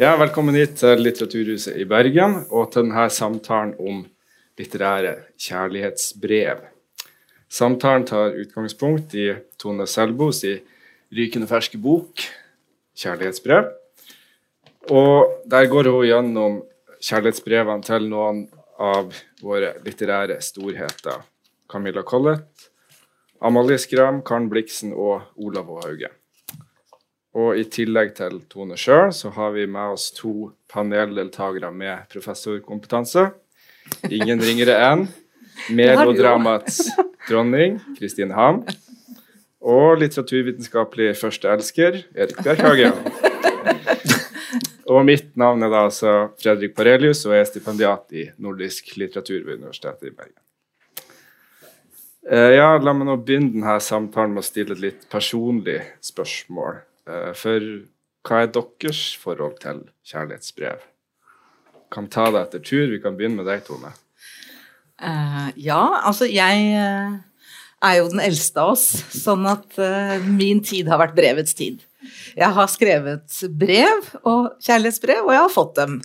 Ja, velkommen hit til Litteraturhuset i Bergen og til denne samtalen om litterære kjærlighetsbrev. Samtalen tar utgangspunkt i Tone Selbos i rykende ferske bok 'Kjærlighetsbrev'. Og der går hun gjennom kjærlighetsbrevene til noen av våre litterære storheter. Camilla Collett, Amalie Skram, Karen Bliksen og Olav. Hauge. Og i tillegg til Tone sjøl, så har vi med oss to paneldeltakere med professorkompetanse. Ingen ringere enn melodramats dronning, Kristin Ham. Og litteraturvitenskapelig førsteelsker, Erik Bjerkhagen. Og mitt navn er da altså Fredrik Parelius, og jeg er stipendiat i nordisk litteratur ved Universitetet i Bergen. Eh, ja, la meg nå begynne denne samtalen med å stille et litt personlig spørsmål. Eh, for hva er deres forhold til kjærlighetsbrev? Kan ta det etter tur. Vi kan begynne med deg, Tone. Uh, ja, altså jeg uh, er jo den eldste av oss, sånn at uh, min tid har vært brevets tid. Jeg har skrevet brev og kjærlighetsbrev, og jeg har fått dem.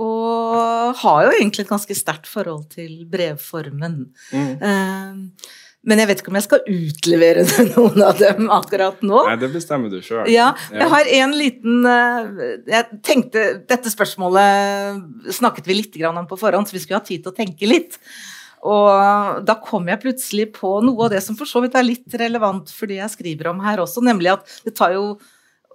og har jo egentlig et ganske sterkt forhold til brevformen. Mm. Men jeg vet ikke om jeg skal utlevere noen av dem akkurat nå. Nei, det bestemmer du sjøl. Ja, jeg har en liten eh, Jeg tenkte Dette spørsmålet snakket vi litt om på forhånd, så vi skulle ha tid til å tenke litt. Og da kom jeg plutselig på noe av det som for så vidt er litt relevant for det jeg skriver om her også, nemlig at det tar jo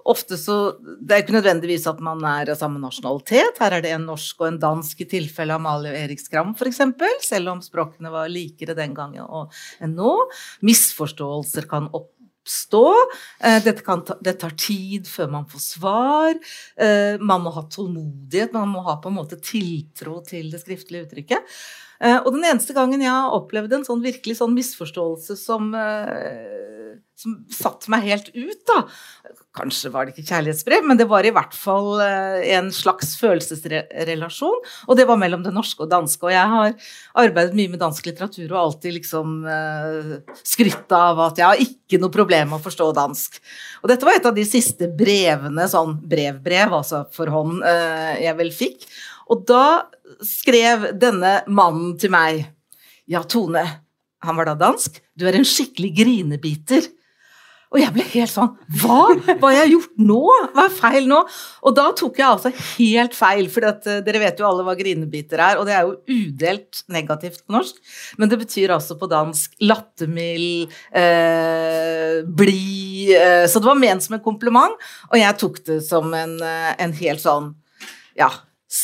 ofte så Det er ikke nødvendigvis at man er av samme nasjonalitet. Her er det en norsk og en dansk i tilfelle Amalie og Erik Skram f.eks., selv om språkene var likere den gangen enn nå. Misforståelser kan oppstå. Eh, kan ta, det tar tid før man får svar. Eh, man må ha tålmodighet, man må ha på en måte tiltro til det skriftlige uttrykket. Eh, og den eneste gangen jeg har opplevd en sånn virkelig sånn misforståelse som, som satte meg helt ut, da Kanskje var det ikke kjærlighetsbrev, men det var i hvert fall eh, en slags følelsesrelasjon. Og det var mellom det norske og danske. Og jeg har arbeidet mye med dansk litteratur og alltid liksom skrytt av at jeg har ikke noe problem med å forstå dansk. Og dette var et av de siste brevene, sånn brevbrev, altså for hånd, jeg vel fikk. Og da skrev denne mannen til meg Ja, Tone, han var da dansk, du er en skikkelig grinebiter. Og jeg ble helt sånn Hva? Hva har jeg gjort nå? Hva er feil nå? Og da tok jeg altså helt feil, for uh, dere vet jo alle hva grinebiter er, og det er jo udelt negativt på norsk, men det betyr altså på dansk lattermild, eh, blid eh, Så det var ment som en kompliment, og jeg tok det som en, en helt sånn ja,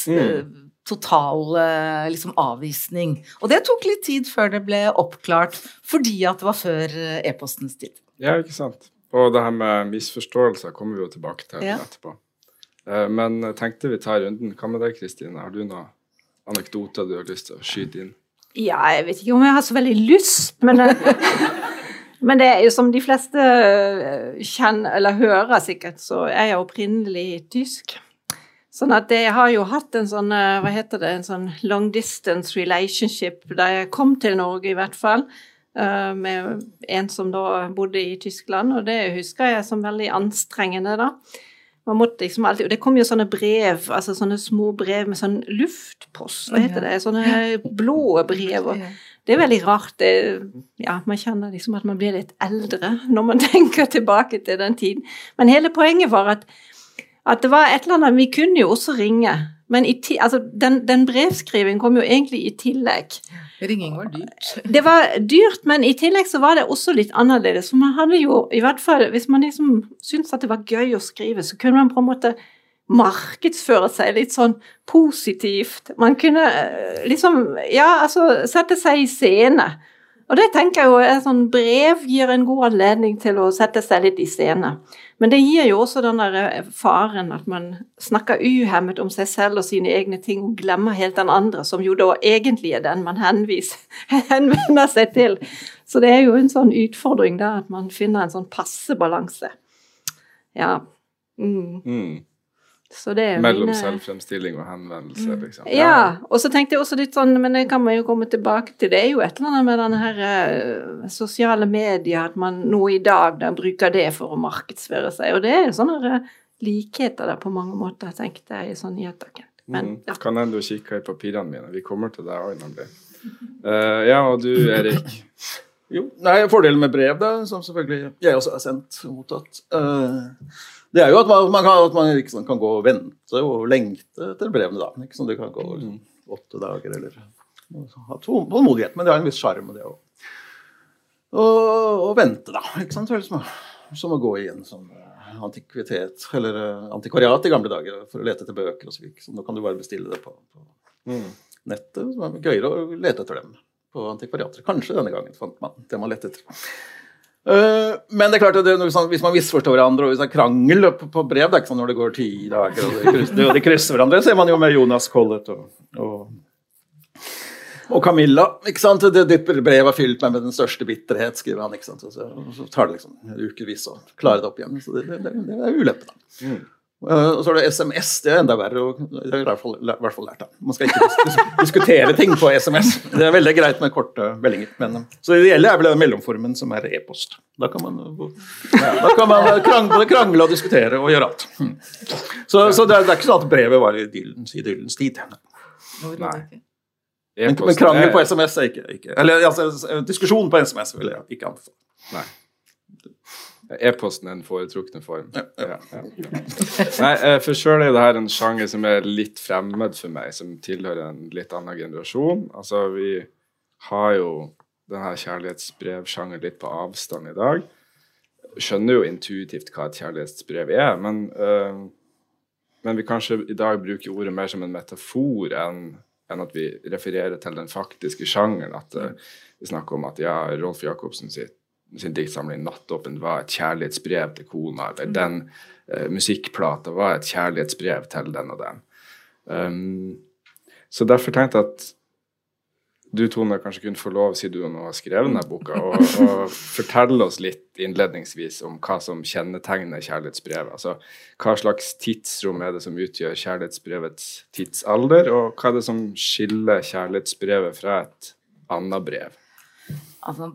mm total eh, liksom, avvisning. Og det tok litt tid før det ble oppklart, fordi at det var før eh, e-postens tid. Ja, ikke sant. Og det her med misforståelser kommer vi jo tilbake til ja. etterpå. Eh, men tenkte vi tar runden. Hva med deg, Kristine? Har du noen anekdoter du har lyst til å skyte inn? Ja, jeg vet ikke om jeg har så veldig lyst, men Men det er jo som de fleste kjenner, eller hører sikkert, så er jeg opprinnelig tysk. Sånn at jeg har jo hatt en sånn, eh, hva heter det, en sånn long distance relationship da jeg kom til Norge, i hvert fall. Eh, med en som da bodde i Tyskland, og det husker jeg som veldig anstrengende, da. Man måtte liksom alltid, Og det kom jo sånne brev, altså sånne små brev med sånn luftpost, hva heter det, sånne blå brev. og det er veldig rart. Det, ja, man kjenner liksom at man blir litt eldre når man tenker tilbake til den tiden. Men hele poenget var at at det var et eller annet Vi kunne jo også ringe, men ti, altså, den, den brevskrivingen kom jo egentlig i tillegg. Ringing var dyrt. Det var dyrt, men i tillegg så var det også litt annerledes. For man hadde jo, i hvert fall hvis man liksom syntes at det var gøy å skrive, så kunne man på en måte markedsføre seg litt sånn positivt. Man kunne eh, liksom, ja, altså sette seg i scene. Og det tenker jeg jo er sånn brev gir en god anledning til å sette seg litt i scene. Men det gir jo også den der eh, faren at man snakker uhemmet om seg selv og sine egne ting og glemmer helt den andre, som jo da egentlig er den man henviser, henvender seg til. Så det er jo en sånn utfordring da, at man finner en sånn passe balanse. Ja. Mm. Mm. Mellom mine... selvfremstilling og henvendelse, mm. liksom. Ja. ja. og så tenkte jeg også litt sånn, men det kan man jo komme tilbake til, det er jo et eller annet med denne her uh, sosiale medier, at man nå i dag da bruker det for å markedsføre seg, og det er jo sånne uh, likheter der på mange måter, tenkte jeg i sånn i etterkant. Men Mm. ja. Kan hende du kikker i papirene mine. Vi kommer til deg òg, nemlig. Uh, ja, og du, Erik. Jo, nei, Fordelen med brev, da, som selvfølgelig jeg også har sendt og mottatt, eh, det er jo at man, man, kan, at man liksom kan gå og vente og lengte etter brevene. da. Ikke sånn, Det kan gå liksom, åtte dager eller ha tål- tålmodighet, men det har en viss sjarm det å og, og vente, da. ikke sant, Vel, som, som å gå i en sånn eh, antikvitet, eller eh, antikvariat i gamle dager for å lete etter bøker og så videre. Så nå kan du bare bestille det på, på Mm. nettet. Så er gøyere å lete etter dem på antikvariater. Kanskje denne gangen fant man det man lette etter. Eh, men det er klart at det, er noe sånn- hvis man misforstår hverandre, og hvis det er krangel på, brev, det er ikke sånn når det går ti dager og de krysser, de krysser hverandre, ser man jo med Jonas Collett og, og, og Camilla. ikke sant? Det, ditt brev er fylt meg med den største bitterhet, skriver han. ikke sant? Og så, så tar det liksom ukevis å klare det opp igjen. Så det, det, det er ulempe, da. Mm. Eh, og så er det SMS, det er enda verre. og Det har jeg i hvert fall, hvert fall lært. da. Man skal ikke dis dis diskutere ting på SMS. Det er veldig greit med korte meldinger. Men, eh, så det ideelle er vel den mellomformen som er e-post. Da kan man, ja, da kan man krangle, krangle og diskutere og gjøre alt. Mm. Så, så det, er, det er ikke sånn at brevet var i idyllens, idyllens tid. Nei. E Men, men krangel på SMS er ikke, ikke Eller altså, diskusjon på SMS vil jeg ikke anbefale. Nei. E-posten er den foretrukne form. Ja, ja. Ja, ja. Nei, eh, for sjøl er det her en sjanger som er litt fremmed for meg, som tilhører en litt annen generasjon. Altså, vi har jo denne kjærlighetsbrevsjangeren litt på avstand i dag. Skjønner jo intuitivt hva et kjærlighetsbrev er, men, øh, men vi kanskje i dag bruker ordet mer som en metafor enn enn at vi refererer til den faktiske sjangeren. At uh, vi snakker om at ja, Rolf Jacobsen sitt sin diktsamling 'Nattåpen' var et kjærlighetsbrev til kona, eller den uh, musikkplata var et kjærlighetsbrev til den og den. Um, så derfor tenkte jeg at du, Tone, kanskje kunne få lov, siden du nå har skrevet denne boka, og, og fortelle oss litt innledningsvis om hva som kjennetegner kjærlighetsbrevet. Altså hva slags tidsrom er det som utgjør kjærlighetsbrevets tidsalder, og hva er det som skiller kjærlighetsbrevet fra et annet brev? Altså,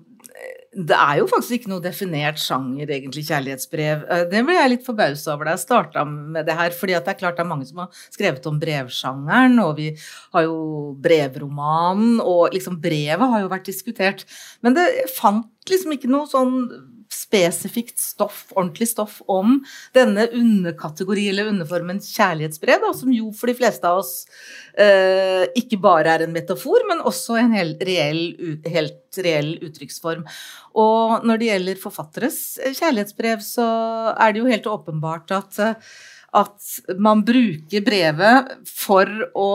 det er jo faktisk ikke noe definert sjanger, egentlig, kjærlighetsbrev. Eh, Det ble jeg litt forbausa over da jeg starta med det her. fordi det er klart det er mange som har skrevet om brevsjangeren, og vi har jo brevromanen, og liksom brevet har jo vært diskutert. Men det fant liksom ikke noe sånn spesifikt stoff, ordentlig stoff, om denne underkategori eller underformen kjærlighetsbrev, da, som jo for de fleste av oss eh, ikke bare er en metafor, men også en hel, reell, helt reell uttrykksform. Og når det gjelder forfatteres eh, kjærlighetsbrev, så er det jo helt åpenbart at, eh, at man bruker brevet for å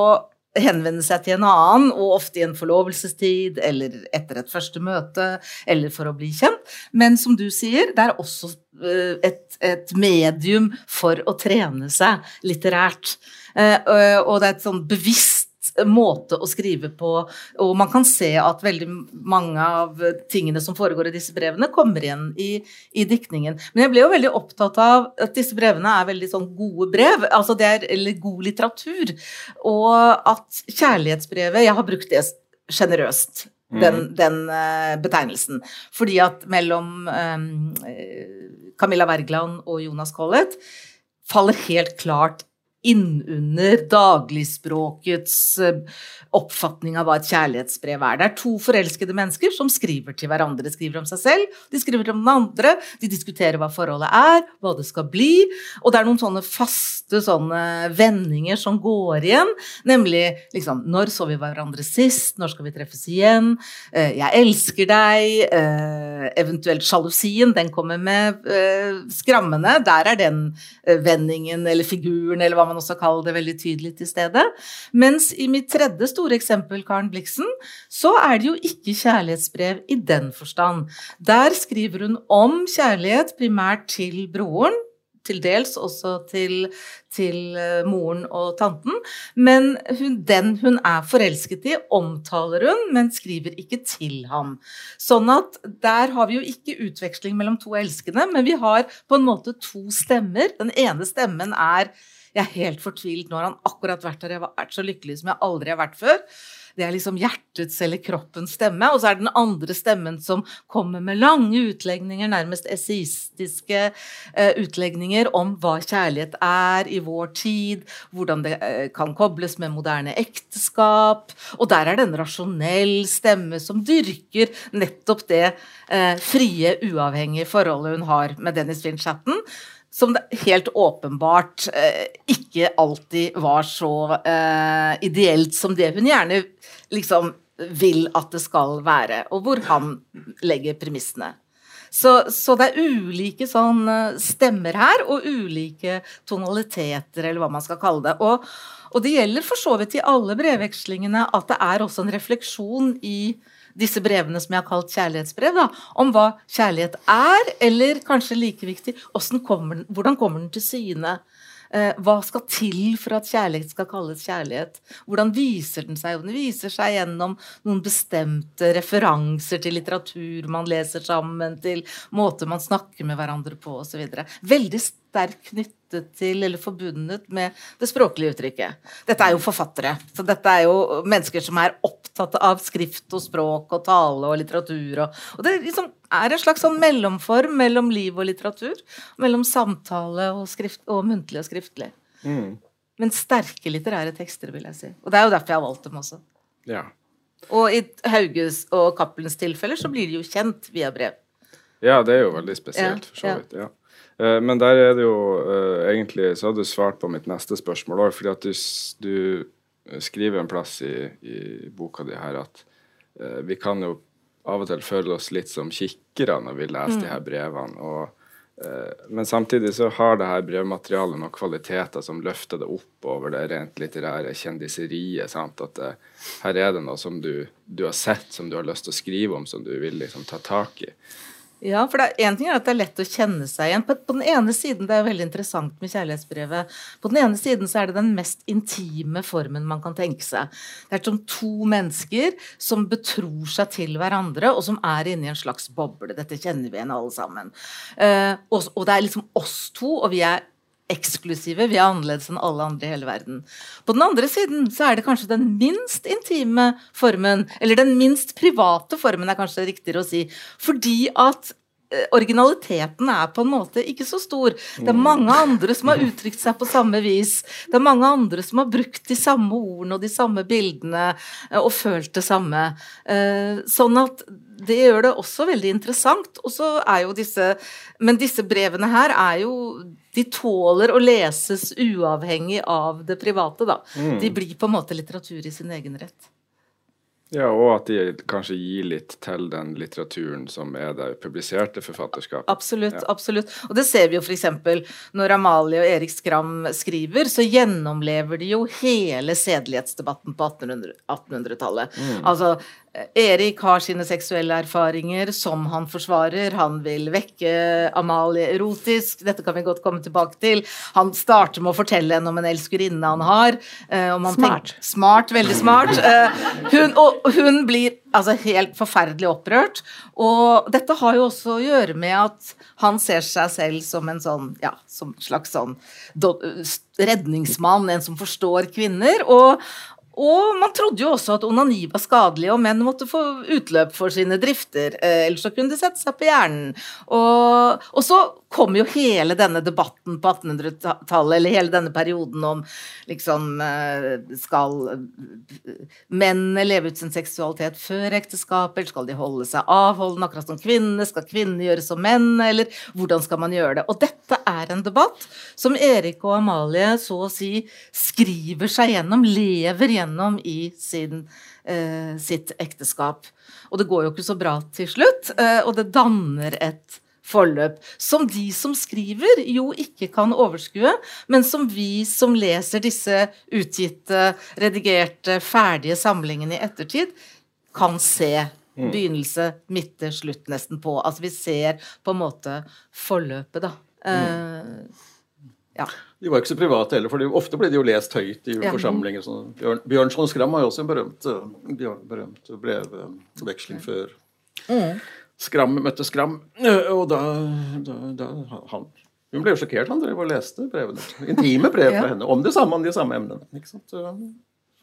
henvende seg til en annen, og ofte i en forlovelsestid eller etter et første møte, eller for å bli kjent. Men som du sier, det er også eh, et, et medium for å trene seg litterært. Eh, Og det er et sånn bevisst måte å skrive på, og man kan se at veldig mange av tingene som foregår i disse brevene, kommer igjen i, i diktningen. Men jeg ble jo veldig opptatt av at disse brevene er veldig sånn gode brev, altså det er eller god litteratur, og at kjærlighetsbrevet Jeg har brukt det sjenerøst den, den eh, betegnelsen. Fordi at mellom um, Camilla Wergeland og Jonas Collett faller helt klart innunder dagligspråkets eh, oppfatning av hva et kjærlighetsbrev er. Det er to forelskede mennesker som skriver til hverandre. De skriver om seg selv, de skriver om den andre, de diskuterer hva forholdet er, hva det skal bli, og det er noen sånne faste sånne vendinger som går igjen, nemlig liksom Når så vi hverandre sist? Når skal vi treffes igjen? Eh, Jeg elsker deg. eh, Eventuelt sjalusien, den kommer med skrammende. Der er den vendingen eller figuren eller hva man også kaller det, veldig tydelig til stede. Mens i mitt tredje store eksempel, Karen Bliksen, så er det jo ikke kjærlighetsbrev i den forstand. Der skriver hun om kjærlighet primært til broren, til dels også til, til eh, moren og tanten. Men hun, den hun er forelsket i, omtaler hun, men skriver ikke til ham. Sånn at der har vi jo ikke utveksling mellom to elskende, men vi har på en måte to stemmer. Den ene stemmen er jeg er helt fortvilt, nå har han akkurat vært her, jeg har vært så lykkelig som jeg aldri har vært før. det er liksom hjertets eller kroppens stemme. Og så er det den andre stemmen som kommer med lange utlegninger, nærmest esaistiske eh, utlegninger om hva kjærlighet er i vår tid, hvordan det eh, kan kobles med moderne ekteskap. Og der er det en rasjonell stemme som dyrker nettopp det eh, frie, uavhengige forholdet hun har med Dennis Finchatten som det helt åpenbart eh, ikke alltid var så eh, ideelt som det hun gjerne liksom vil at det skal være, og hvor han legger premissene. Så, så, det er ulike sånn eh, stemmer her, og ulike tonaliteter, eller hva man skal kalle det. Og, og det gjelder for så vidt i alle brevvekslingene at det er også en refleksjon i disse brevene som jeg har kalt kjærlighetsbrev, da, om hva kjærlighet er, eller kanskje like viktig, kommer hvordan kommer den til syne? Eh, hva skal til for at kjærlighet skal kalles kjærlighet? Hvordan viser den seg? Den viser seg gjennom noen bestemte referanser til litteratur man leser sammen, til måter man snakker med hverandre på osv. Veldig sterkt knyttet til eller forbundet med det språklige uttrykket. Dette er jo forfattere, så dette er jo mennesker som er opptatt av skrift og språk og tale og litteratur. Og, og det liksom er en slags sånn mellomform mellom liv og litteratur. Mellom samtale og, skrift, og muntlig og skriftlig. Mm. Men sterke litterære tekster, vil jeg si. Og det er jo derfor jeg har valgt dem også. Ja. Og i Hauges og Cappelens tilfeller så blir de jo kjent via brev. Ja, det er jo veldig spesielt, for så vidt. ja. Eh, men der er det jo uh, egentlig Så har du svart på mitt neste spørsmål òg, fordi at du, du, skriver en plass i, i boka di her at vi kan jo av og til føle oss litt som kikkere når vi leser mm. de her brevene. Og, men samtidig så har det her brevmaterialet noen kvaliteter som løfter det opp over det rent litterære kjendiseriet. sant, at det, Her er det noe som du, du, har sett, som du har lyst til å skrive om, som du vil liksom ta tak i. Ja, for Én ting er at det er lett å kjenne seg igjen. På, på, den ene siden, Det er veldig interessant med kjærlighetsbrevet. På den ene siden så er det den mest intime formen man kan tenke seg. Det er som to mennesker som betror seg til hverandre, og som er inni en slags boble. Dette kjenner vi igjen alle sammen. Eh, og, og det er liksom oss to, og vi er eksklusive. Vi er annerledes enn alle andre i hele verden. På den andre siden så er det kanskje den minst intime formen, eller den minst private formen er kanskje riktigere å si, fordi at eh, originaliteten er på en måte ikke så stor. Det er mange andre som har uttrykt seg på samme vis. Det er mange andre som har brukt de samme ordene og de samme bildene eh, og følt det samme. Eh, sånn at det gjør det også veldig interessant. Og så er jo disse Men disse brevene her er jo De tåler å leses uavhengig av det private, da. Mm. De blir på en måte litteratur i sin egen rett. Ja, og at de kanskje gir litt til den litteraturen som er det publiserte forfatterskapet. Absolutt. Ja. absolutt. Og det ser vi jo f.eks. når Amalie og Erik Skram skriver, så gjennomlever de jo hele sedelighetsdebatten på 1800-tallet. 1800 mm. Altså Erik har sine seksuelle erfaringer som han forsvarer. Han vil vekke Amalie erotisk. Dette kan vi godt komme tilbake til. Han starter med å fortelle henne om en elskerinne han har. Han smart. Tenker, smart, Veldig smart. Uh, hun, og hun blir altså helt forferdelig opprørt. Og dette har jo også å gjøre med at han ser seg selv som en sånn, ja, som slags sånn redningsmann, en som forstår kvinner. Og, og man trodde jo også at onani var skadelig, og menn måtte få utløp for sine drifter. Eh, ellers så kunne de sette seg på hjernen. Og, og så kom jo hele denne debatten på 1800-tallet, eller hele denne perioden om liksom eh, Skal mennene leve ut sin seksualitet før ekteskapet, skal de holde seg avholdende akkurat som kvinner? Skal kvinnene gjøre som menn, eller hvordan skal man gjøre det? Og dette er en debatt som Erik og Amalie så å si skriver seg gjennom, lever gjennom i sin, eh, sitt ekteskap. Og det går jo ikke så bra til slutt, eh, og det danner et forløp. Som de som skriver, jo ikke kan overskue, men som vi som leser disse utgitte, redigerte, ferdige samlingene i ettertid, kan se. Mm. Begynnelse, midte, slutt nesten på. Altså vi ser på en måte forløpet, da. Mm. Uh, ja. De var ikke så private heller, for ofte ble de jo lest høyt i forsamlinger. Sånn. Bjørn, Bjørnson Skram har jo også en berømt, eh, berømt brevveksling før. Mm. Skram møtte Skram, eh, og da, da, da han, Hun ble jo sjokkert. Han drev og leste brevene. Intime brev fra henne om det samme, om de samme emnene. ikke sant?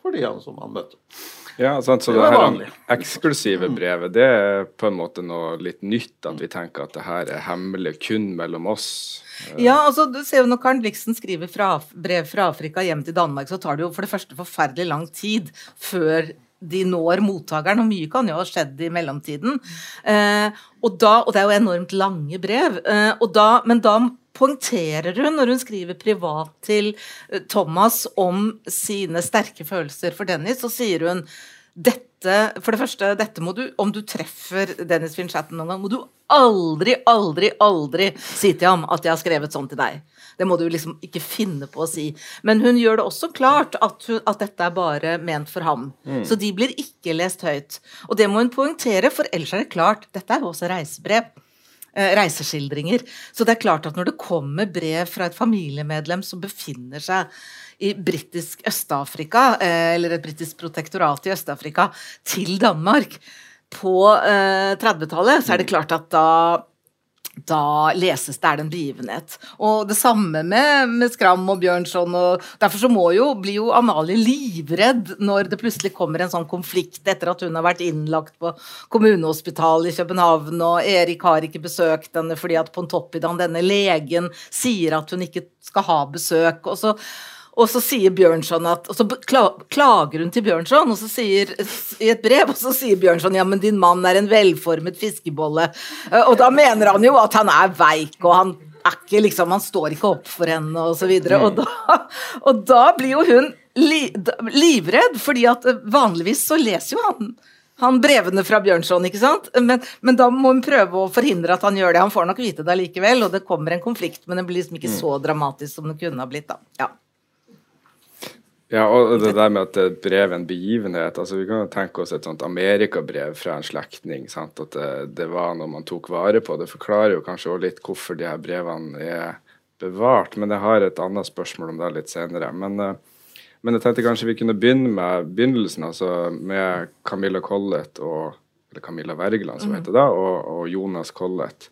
for de han som han møtte. Ja, sant, så Det det, her vanlig. eksklusive brevet, det er på en måte noe litt nytt, at vi tenker at det her er hemmelig kun mellom oss. Ja, altså du ser jo Når Karen Blixen skriver fra, brev fra Afrika hjem til Danmark, så tar det jo for det første forferdelig lang tid før de når mottakeren, og mye kan jo ha skjedd i mellomtiden. Eh, og, da, og det er jo enormt lange brev. Eh, da, men da poengterer hun, når hun skriver privat til eh, Thomas om sine sterke følelser for Dennis, så sier hun dette, for det første, dette må du, om du treffer Dennis Finchatten noen gang, må du aldri, aldri, aldri si til ham at jeg har skrevet sånn til deg. Det må du liksom ikke finne på å si. Men hun gjør det også klart at, hun, at dette er bare ment for ham. Så de blir ikke lest høyt. Og det må hun poengtere, for ellers er det klart, dette er jo også reisebrev. Eh, reiseskildringer. Så det er klart at når det kommer brev fra et familiemedlem som befinner seg i britisk Øst-Afrika, eh, eller et britisk protektorat i Øst-Afrika, til Danmark på eh, 30-tallet, så er det klart at da da leses det er det en begivenhet. Og det samme med, med Skram og Bjørnson. og Derfor så må jo, blir jo Amalie livredd når det plutselig kommer en sånn konflikt etter at hun har vært innlagt på kommunehospitalet i København, og Erik har ikke besøkt henne fordi at Pontoppidan, denne legen, sier at hun ikke skal ha besøk. og så og så sier Bjørnson at, og så klager hun til Bjørnson, og så sier, i et brev, og så sier Bjørnson ja, men din mann er en velformet fiskebolle. Eh, Og da mener han jo at han er veik, og han er ikke liksom, han står ikke opp for henne, og så videre. Og da, og da blir jo hun li, livredd, fordi at eh, vanligvis så leser jo han han brevene fra Bjørnson, ikke sant? Men, men da må hun prøve å forhindre at han gjør det. Han får nok vite det allikevel, og det kommer en konflikt, men den blir liksom ikke så dramatisk som det kunne ha blitt, da. Ja. Ja, og det der med at det et brev en begivenhet altså Vi kan jo tenke oss et sånt amerikabrev fra en slektning. sant, At det, det var noe man tok vare på. Det forklarer jo kanskje også litt hvorfor de her brevene er bevart. Men jeg har et annet spørsmål om det litt senere. Men, eh, men jeg tenkte kanskje vi kunne begynne med begynnelsen, altså med Camilla Collett og eller Camilla Wergeland, som heter da, og, og Jonas Collett.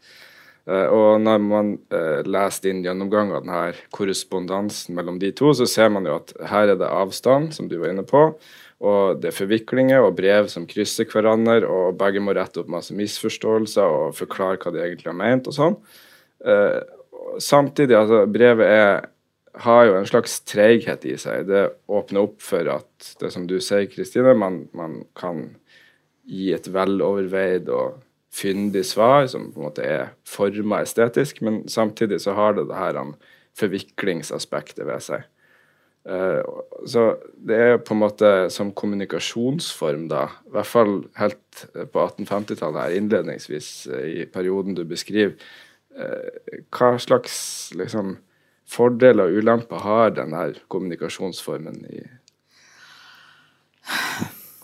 Eh, og når man uh, leser din gjennomgang av denne korrespondansen mellom de to, så ser man jo at her er det avstand, som du var inne på, og det er forviklinger og brev som krysser hverandre, og begge må rette opp masse misforståelser og forklare hva de egentlig har ment og sånn. Eh, samtidig, altså, brevet er, har jo en slags treighet i seg. Det åpner opp for at det som du sier, Kristine, man, man kan gi et veloverveid og fyndig svar som på en måte er forma estetisk, men samtidig så har det det her en forviklingsaspektet ved seg. Eh, så det er på en måte som kommunikasjonsform, da, i hvert fall helt på 1850-tallet her innledningsvis eh, i perioden du beskriver, eh, hva slags liksom, fordeler og ulemper har denne kommunikasjonsformen i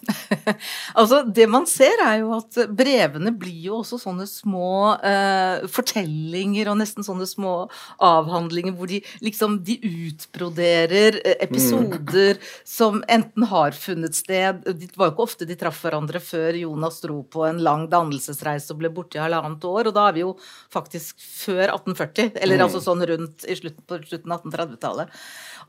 Altså, det man ser er jo at brevene blir jo også sånne små eh, fortellinger og nesten sånne små avhandlinger hvor de liksom de utbroderer episoder episoder som enten har funnet sted. Det var jo ikke ofte de traff hverandre før Jonas dro på en lang dannelsesreise og ble borte i halvannet år, og da er vi jo faktisk før 1840, eller altså sånn rundt i slutten, på slutten av 1830-tallet.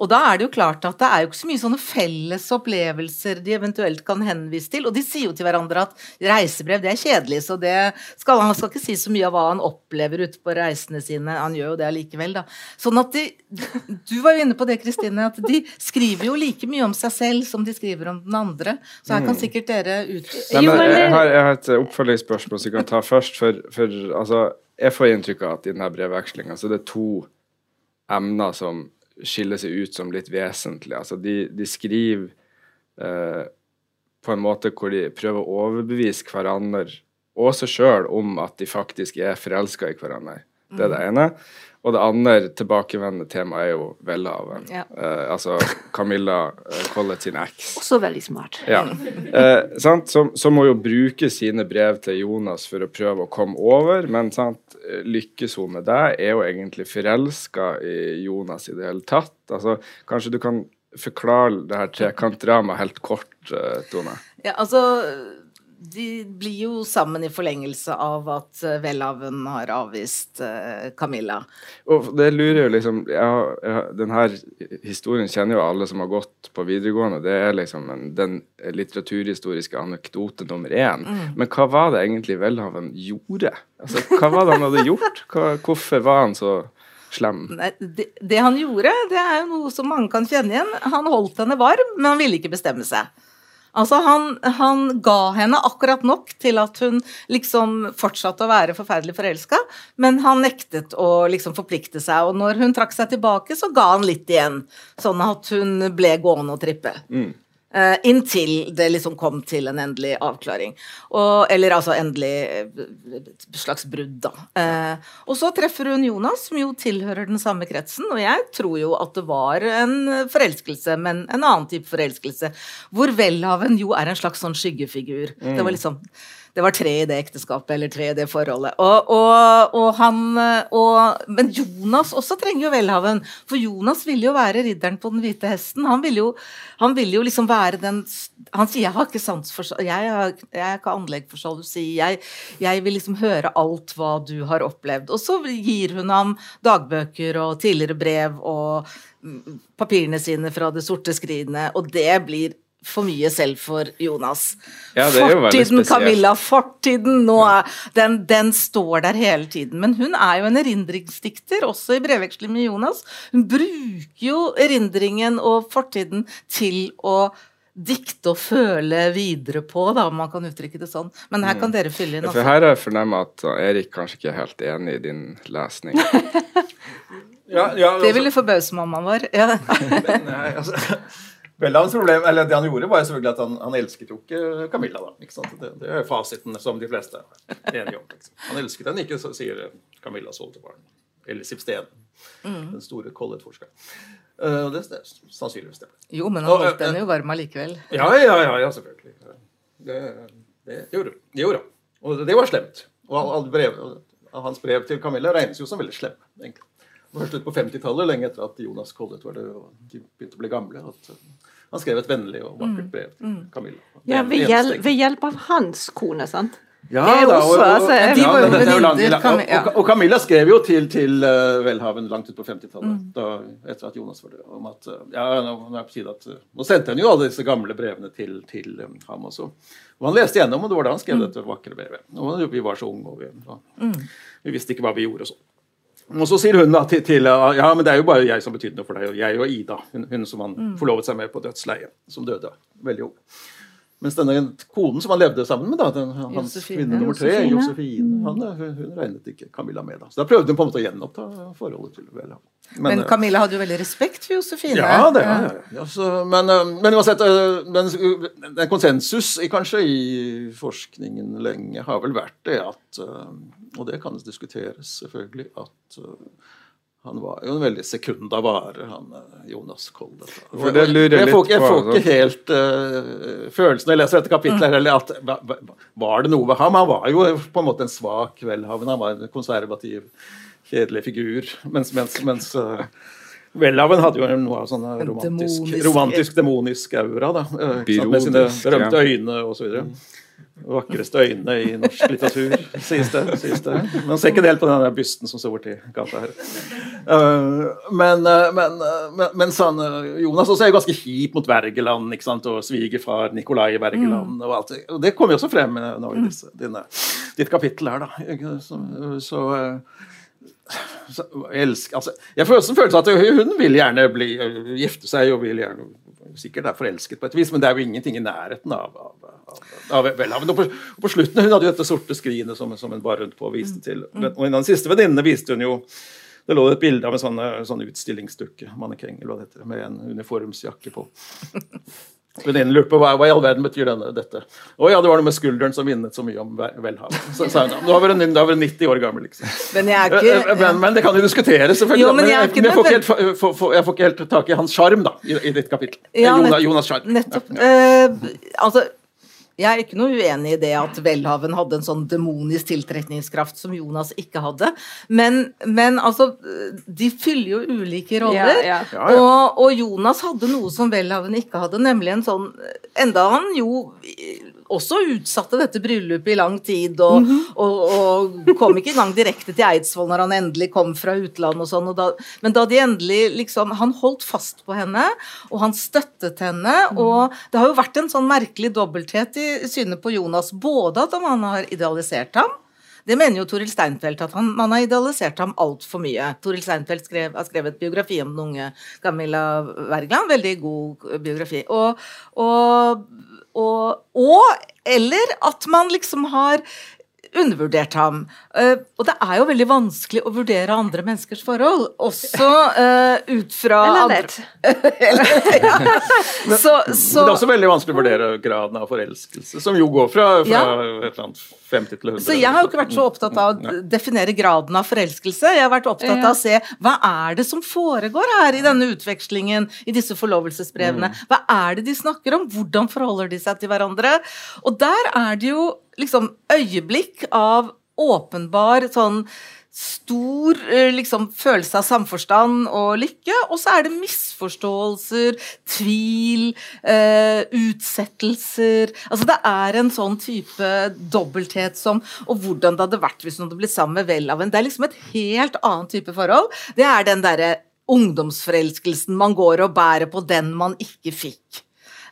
Og da er det jo klart at det er jo ikke så mye sånne felles opplevelser de eventuelt kan henvise til. Og de sier jo til hverandre at reisebrev det er kjedelig, så det skal, han skal ikke si så mye av hva han opplever ute på reisene sine. Han gjør jo det allikevel, da. Sånn at de Du var jo inne på det, Kristine, at de skriver jo like mye om seg selv som de skriver om den andre. Så her kan sikkert dere ut... Nei, men jeg, har, jeg har et oppfølgingsspørsmål som jeg kan ta først. For, for altså, jeg får inntrykk av at i denne brevvekslinga så er det to emner som skiller seg ut som litt vesentlige. Altså, de, de skriver eh, på en måte hvor de prøver å overbevise hverandre og seg sjøl om at de faktisk er forelska i hverandre. Det er det ene. Og det andre tilbakevendende temaet er jo velhaven. Ja. Eh, altså Camilla eh, Collett sin eks. Også veldig smart. Ja. Eh, sant? Som, som må jo bruke sine brev til Jonas for å prøve å komme over, men sant? eh, lykkes hun med det? Er hun egentlig forelska i Jonas i det hele tatt? Altså, kanskje du kan forklare det her trekantdramaet helt kort, eh, Tone? Ja, altså de blir jo sammen i forlengelse av at eh, Welhaven har avvist uh, Camilla. Og det lurer jo liksom ja, ja, Den historien kjenner jo alle som har gått på videregående. Det er liksom en, den litteraturhistoriske anekdote nummer én. Mm. Men hva var det egentlig Welhaven gjorde? Altså, hva var det han hadde gjort? Hva, hvorfor var han så slem? Nei, det, det han gjorde, det er jo noe som mange kan kjenne igjen. Han holdt henne varm, men han ville ikke bestemme seg. Altså, han, han, ga henne akkurat nok til at hun liksom fortsatte å være forferdelig forelska, men han nektet å liksom forplikte seg. Og når hun trakk seg tilbake, så ga han litt igjen, sånn at hun ble gående og trippe. Mm. Uh, inntil det liksom kom til en endelig avklaring. Og, eller altså endelig uh, slags brudd, da. Uh, og så treffer hun Jonas, som jo tilhører den samme kretsen. Og jeg tror jo at det var en forelskelse, men en annen type forelskelse. Hvor Welhaven jo er en slags sånn skyggefigur. Mm. Det var liksom det var tre i det ekteskapet, eller tre i det forholdet. Og, og, og han, men Jonas også trenger jo velhaven. For Jonas ville jo være ridderen på den hvite hesten. Han ville jo, han ville jo liksom være den Han sier 'jeg har ikke sans for Jeg, har, jeg har ikke anlegg for sjalusi. Jeg, jeg vil liksom høre alt hva du har opplevd. Og så gir hun ham dagbøker og tidligere brev og mm, papirene sine fra det sorte skrinet, og det blir for mye selv for Jonas. Ja, fortiden, Camilla, fortiden nå er, den, den, står der hele tiden. Men hun er jo en erindringsdikter, også i brevveksling med Jonas. Hun bruker jo erindringen og fortiden til å dikte og føle videre på, da, om man kan uttrykke det sånn. Men her kan mm. dere fylle inn. Også. For her har jeg fornemma at Erik kanskje ikke er helt enig i din lesning. ja, ja, altså. Det ville forbause mammaen vår. Ja. Nei, altså Vel, hans problem, eller Det han gjorde, var selvfølgelig at han, han elsket jo ikke Camilla. da, ikke sant? Det, det er fasiten som de fleste er enige om. Liksom. Han elsket henne ikke, sier Camilla Soltebarn. Eller Sipsten, mm. den store Collett-forskeren. Uh, det er sannsynligvis det. Jo, men han holdt henne jo varm allikevel. Ja, ja, ja, ja, selvfølgelig. Det, det, gjorde, det gjorde han. Og det var slemt. Og alle brev, hans brev til Camilla regnes jo som veldig slem, egentlig. Først slutt på 50-tallet, lenge etter at Jonas Collett var død og de begynte å bli gamle. at han skrev et vennlig og vakkert brev til mm. Camilla. Ja, ved, hjel ved, hjelp av hans kone, sant? Ja, da, og, altså, de var jo venninner. Og, Camilla skrev jo til, til uh, Welhaven langt ut på 50-tallet, mm. etter at Jonas var død, om at uh, ja, nå, er på tide at, uh, nå sendte han jo alle disse gamle brevene til, til um, ham også. Og han leste gjennom, og det var da han skrev mm. dette vakre brevet. Og vi var så unge, og vi, og, mm. vi visste ikke hva vi gjorde og sånn. Og så sier hun da til, til, ja, men det er jo bare jeg som betydde noe for deg, og jeg og Ida, hun, hun som han mm. forlovet seg med på dødsleiet, som døde veldig ung. Mens denne konen som han levde sammen med, da, den, hans kvinne nummer tre, Josefine, mm. han, hun, hun, regnet ikke Camilla med. da. Så da prøvde hun på en måte å gjenoppta forholdet til Vella. Men, men, Camilla hadde jo veldig respekt for Josefine. Ja, det ja. ja. Så, men, eh, men uansett, eh, men, en konsensus i, kanskje i forskningen lenge har vel vært det at eh, Og det kan diskuteres, selvfølgelig, at han var jo en veldig sekunda vare, han eh, Jonas Kolde. For det lurer jeg, får, jeg får ikke sånn. helt uh, følelsen når jeg leser dette kapitlet, eller at var det noe ved ham? Han var jo på en måte en svak velhavende, han var en konservativ, kjedelig figur. Mens, mens, mens uh, Welhaven hadde jo noe av sånn romantisk, romantisk, demonisk aura. da, uh, Med sine berømte øyne osv. Mm vakreste øynene i norsk litteratur, sies det. Sies det. Man ser ikke helt på den bysten som står borti gata her. Uh, men, men, uh, men, men sånn, Jonas også er jo ganske kjip mot Wergeland ikke sant? og svigerfar Nikolai Wergeland. Mm. og alt Og det kommer jo også frem nå i disse, dine, ditt kapittel her. da. Så, så, så elsk, altså, Jeg også en følelse av at hun vil gjerne bli, gifte seg og vil gjerne sikkert er forelsket på et vis, men det er jo ingenting i nærheten av, av, av, av velhaven. Og på, på, slutten hun hadde jo dette sorte skrinet som, som hun bar rundt på og viste til. Mm. Og en av den siste venninnene viste hun jo det lå et bilde av en sånn, sånn utstillingsdukke mannekeng, med en uniformsjakke på. Venninnen lurte på hva, hva, i all verden betyr denne, dette. Å ja, det var noe med skulderen som minnet så mye om velhavet. Så sa hun da var hun 90 år gammel, liksom. Men, ikke, eh, eh, men, men, det kan jo diskuteres, selvfølgelig. Jo, men jeg, men jeg, får helt, for, for, jeg, får ikke helt, tak i hans sjarm i, i, ditt kapittel. Ja, Jonas, Jonas sjarm. Nettopp. Ja. Uh, altså jeg er ikke noe uenig i det at Welhaven hadde en sånn demonisk tiltrekningskraft som Jonas ikke hadde. Men, men altså De fyller jo ulike roller. Ja, ja. Og, og, Jonas hadde noe som Welhaven ikke hadde, nemlig en sånn Enda han jo også utsatte dette bryllupet i lang tid, og, og, og kom ikke engang direkte til Eidsvoll når han endelig kom fra utlandet og sånn. Og da, men da de endelig liksom Han holdt fast på henne, og han støttet henne, og det har jo vært en sånn merkelig dobbelthet i synet på Jonas, både at han har idealisert ham, det mener jo Toril Steinfeld, at han, man har idealisert ham altfor mye. Toril Steinfeld skrev, har skrevet biografi om den unge Camilla Wergeland. Veldig god biografi. Og, og, og, og eller at man liksom har undervurdert ham. Uh, og det er jo veldig vanskelig å vurdere andre menneskers forhold, også uh, ut fra Eller andre- ja. men, så, Men det er også veldig vanskelig å vurdere graden av forelskelse, som jo går fra, fra Ja. et eller annet 50 til 100. Så jeg har jo ikke vært så opptatt av å definere graden av forelskelse. Jeg har vært opptatt av å se hva er det som foregår her i denne utvekslingen, i disse forlovelsesbrevene. Hva er det de snakker om? Hvordan forholder de seg til hverandre? Og der er det jo liksom øyeblikk av åpenbar sånn stor eh, liksom, følelse av samforstand og lykke, og så er det misforståelser, tvil, eh, utsettelser Altså det er en sånn type dobbelthet som Og hvordan det hadde vært hvis hun hadde blitt sammen med Welhaven. Det er liksom et helt annen type forhold. Det er den derre ungdomsforelskelsen man går og bærer på den man ikke fikk.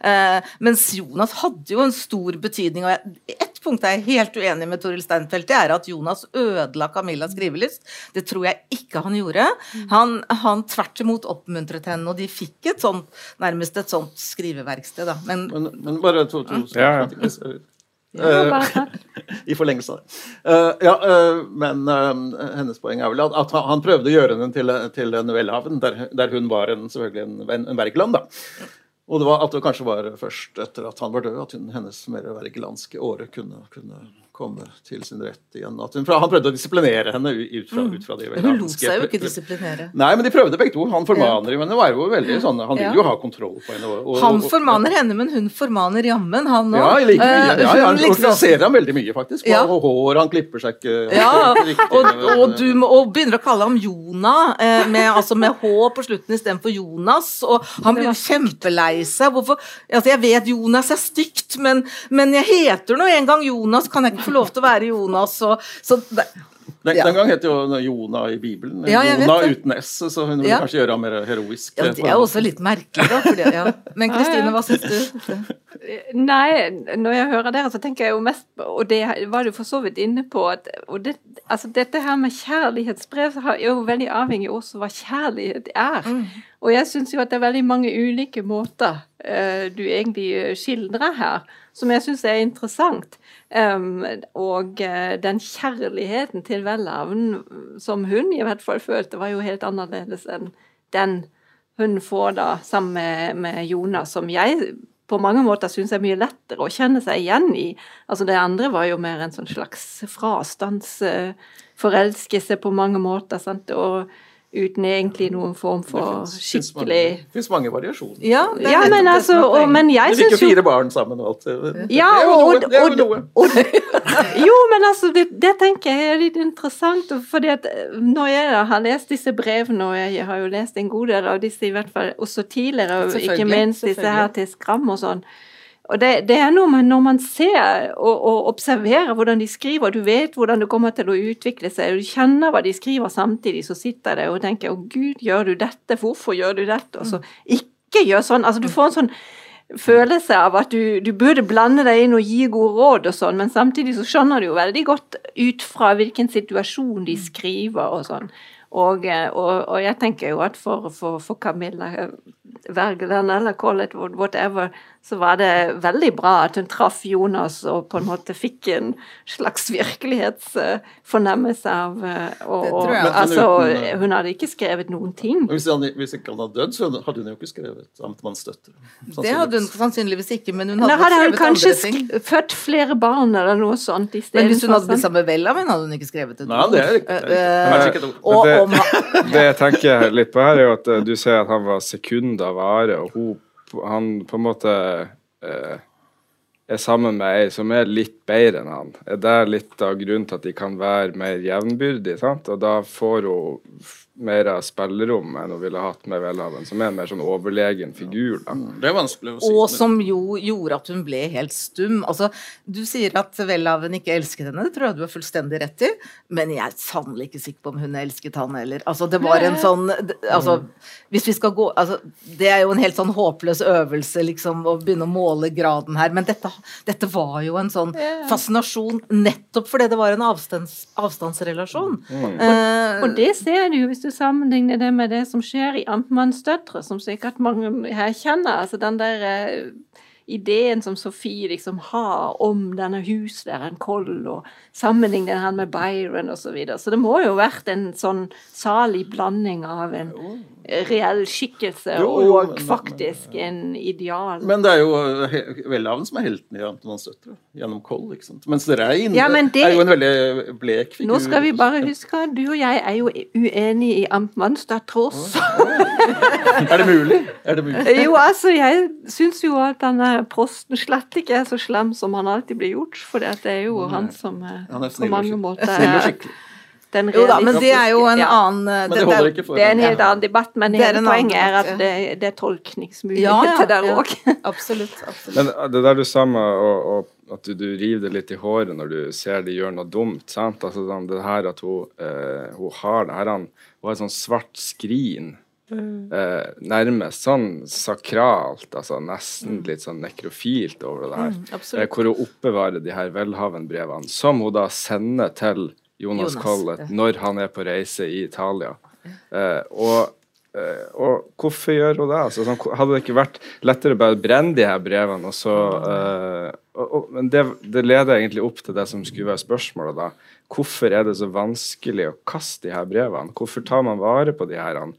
Eh, mens Jonas hadde jo en stor betydning, og jeg, ett punkt er jeg helt uenig med Toril Steinfeld, det er at Jonas ødela Camillas skrivelyst. Det tror jeg ikke han gjorde. Han, han tvert imot oppmuntret henne, og de fikk et sånt, nærmest et sånt skriveverksted, da. Men Men, men bare to, to Ja, takk. I forlengelse av det. Eh, ja, eh, men eh, hennes poeng er vel at, at han- prøvde å gjøre henne til, til en Welhaven, der, der hun var en, selvfølgelig en, en, Wergeland. da. Og det var at det kanskje var først etter at han var død, at hun, hennes mer vergelandske åre kunne, kunne komme til sin rett igjen. At hun, han prøvde å disiplinere henne ut fra, ut fra de hun lot seg jo ikke disiplinere. Nei, men de prøvde begge to. Han formaner henne. var jo veldig sånn, Han vil Ja. jo ha kontroll på henne. Og, og, Han og- formaner henne, men hun formaner jammen han òg. Ja, liker mye. Ja, ja, han liksom, organiserer ham veldig mye, faktisk. Og, Ja. og hår, han klipper seg ikke Ja, riktig, og, og du og begynner å kalle ham Jonah, eh, med, altså med H på slutten istedenfor Jonas. Og han blir jo kjempelei seg. Hvorfor altså Jeg vet Jonas er stygt, men, men jeg heter nå en gang Jonas, kan jeg ikke få lov til å være Jonas? Og, så det, Den, Ja. den gang het jo Jona i Bibelen Ja, det. uten S, så hun ville Ja. kanskje gjøre ham mer heroisk. ja, det er jo også litt merkelig, da. Fordi, ja. Men Kristine, hva syns du? Nei, når jeg hører dere, så tenker jeg jo mest på Og det var du for så vidt inne på. At, og det, altså dette her med kjærlighetsbrev har- er jo veldig avhengig også av hva kjærlighet er. Og jeg syns jo at det er veldig mange ulike måter eh, du egentlig eh, skildrer her, som jeg syns er interessant. Og eh, den kjærligheten til Welhaven som hun i hvert fall følte, var jo helt annerledes enn den hun får da sammen med, med Jonas, som jeg på mange måter syns er mye lettere å kjenne seg igjen i. Altså Det andre var jo mer en sånn slags frastandsforelskelse på mange måter, sant? og uten egentlig noen form for skikkelig Det fins mange variasjoner. Ja, Ja, men altså, og, men jeg De fikk jo fire barn sammen og alt. Det, Ja, det er jo og, noe. Det er jo noe. og, jo, men altså, det, det tenker jeg er litt interessant. fordi at eh, når jeg har lest disse brevene, og jeg har jo lest en god del av disse i hvert fall også tidligere, og ikke minst disse her til Skram og sånn, og det, det er noe med når man ser og, og observerer hvordan de skriver, du vet hvordan det kommer til å utvikle seg, og du kjenner hva de skriver samtidig, så sitter det og tenker 'Å Gud, gjør du dette? Hvorfor gjør du dette?' Og så ikke gjør sånn. Altså, du får en sånn følelse av at du, du burde blande deg inn og gi gode råd og sånn, men samtidig så skjønner du jo veldig godt ut fra hvilken situasjon de skriver og sånn. Og, eh, og, og jeg tenker jo at for, for, for Camilla eh, Wergeland eller call it whatever, så var det veldig bra at hun traff Jonas og på en måte fikk en slags virkelighetsfornemmelse av eh, og, og. Men- men Altså, uten, eh, hun hadde ikke skrevet noen ting. Hvis, han, hvis ikke han hadde dødd, så hadde hun jo ikke skrevet Amtmannsdøtre. Det hadde hun sannsynligvis ikke, men hun hadde, hadde hun skrevet kanskje andre ting. sk- født flere barn eller noe sånt i stedet. Men hvis hun hadde blitt sånn. sammen med Welhaven, hadde hun ikke skrevet et Nei, det er. Det er Eh, ikke et ord. Og Men om Det jeg tenker litt på her, er jo at du sier at han var sekund av vare, og hun, han på en måte eh, er sammen med ei som er litt bedre enn han, er det litt av grunnen til at de kan være mer jevnbyrdige? Og da får hun mer av spillerom enn hun ville hatt med Welhaven, som er en mer sånn overlegen figur. da. Det er vanskelig å si. Og som jo gjorde at hun ble helt stum. Altså, du sier at Welhaven ikke elsket henne, det tror jeg du har fullstendig rett i, men jeg er sannelig ikke sikker på om hun elsket han heller. Altså, det var en sånn altså, Hvis vi skal gå altså, Det er jo en helt sånn håpløs øvelse, liksom, å begynne å måle graden her, men dette, dette var jo en sånn fascinasjon nettopp fordi det var en avstands, avstandsrelasjon. Eh, Og det ser du jo hvis du sammenligner det med det som skjer i Amtmannsdøtre, som sikkert mange her kjenner. Altså den der eh, ideen som Sofie liksom har om denne husværen Koll, og sammenligner han med Byron osv. Så, videre. så det må jo ha vært en sånn salig blanding av en reell skikkelse Jo, jo, og men- men- faktisk en ideal. Men det er jo Welhaven som er helten i Antonens døtre, gjennom Koll. ikke sant? Mens Rein Ja, men det- er jo en veldig blek figur. Nå skal vi bare huske du og jeg er jo uenige i Amtmannens døtre også. Er det mulig? Er det mulig? Jo, altså, jeg syns jo at denne prosten slett ikke er så slem som han alltid blir gjort, for det er jo han som eh, Han er på mange måter er den jo da, men det er jo en Ja. annen eh, det det- det- Det er en helt annen debatt, men hele poenget annen er at det, det er tolkningsmuligheter ja, der ja. Absolutt. absolutt. Men uh, det der du sa med å, at du, du river det litt i håret når du ser de gjør noe dumt. sant? Altså det her at hun, uh, hun har det her, han, hun har et sånn svart skrin. Eh, nærmest sånn sakralt, altså nesten litt sånn nekrofilt over det her. Mm, uh, hvor hun oppbevarer de her Welhaven-brevene, som hun da sender til Jonas, Jonas, Collett ja. når han er på reise i Italia. Uh, og, og hvorfor gjør hun det? Altså, sånn, hadde det ikke vært lettere bare å brenne de her brevene, og så og, og, Men det, det leder egentlig opp til det som skulle være spørsmålet, da. Hvorfor er det så vanskelig å kaste de her brevene? Hvorfor tar man vare på de her han,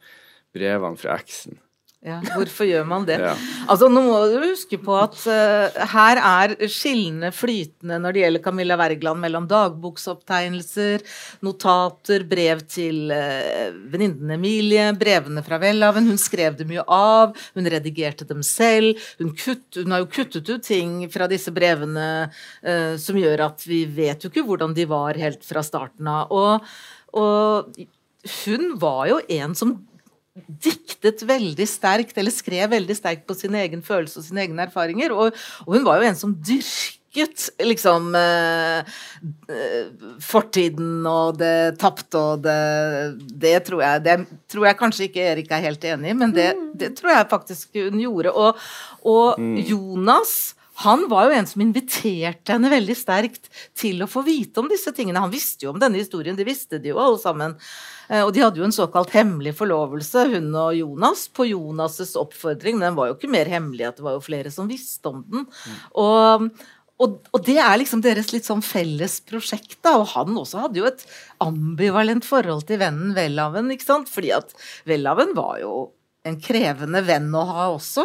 brevene fra eksen? Ja, hvorfor gjør man det? Ja. Altså, nå må du huske på at uh, her er skillene flytende når det gjelder Camilla Wergeland, mellom dagboksopptegnelser, notater, brev til uh, venninnen Emilie, brevene fra Welhaven. Hun skrev det mye av, hun redigerte dem selv. Hun, kutt, hun har jo kuttet ut ting fra disse brevene uh, som gjør at vi vet jo ikke hvordan de var helt fra starten av. Og, og hun var jo en som diktet veldig sterkt, eller skrev veldig sterkt på sin egen følelse og sine egne erfaringer. Og, og hun var jo en som dyrket liksom eh, eh, fortiden og det tapte og det Det tror jeg Det tror jeg kanskje ikke Erik er helt enig i, men det, det tror jeg faktisk hun gjorde. Og, og Jonas han var jo en som inviterte henne veldig sterkt til å få vite om disse tingene. Han visste jo om denne historien, det visste de jo alle sammen. Eh, Og de hadde jo en såkalt hemmelig forlovelse, hun og Jonas, på Jonas' oppfordring. Men den var jo ikke mer hemmelig at det var jo flere som visste om den. Og, og, og det er liksom deres litt sånn felles prosjekt, da. Og han også hadde jo et ambivalent forhold til vennen Welhaven, ikke sant. Fordi at Welhaven var jo en krevende venn å ha også.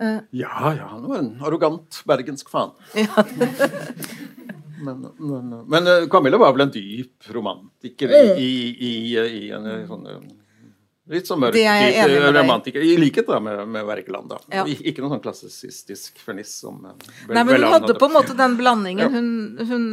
Ja, ja, han var en arrogant bergensk faen. Men, men, men eh, Camilla var vel en dyp romantiker i, i, i, i en eh, sånn eh, Litt sånn mørk er romantiker. I likhet da med, med Wergeland. Ja. Ikke noen sånn klassisistisk ferniss som eh, Nei, men hun hadde på en måte den blandingen. Hun, hun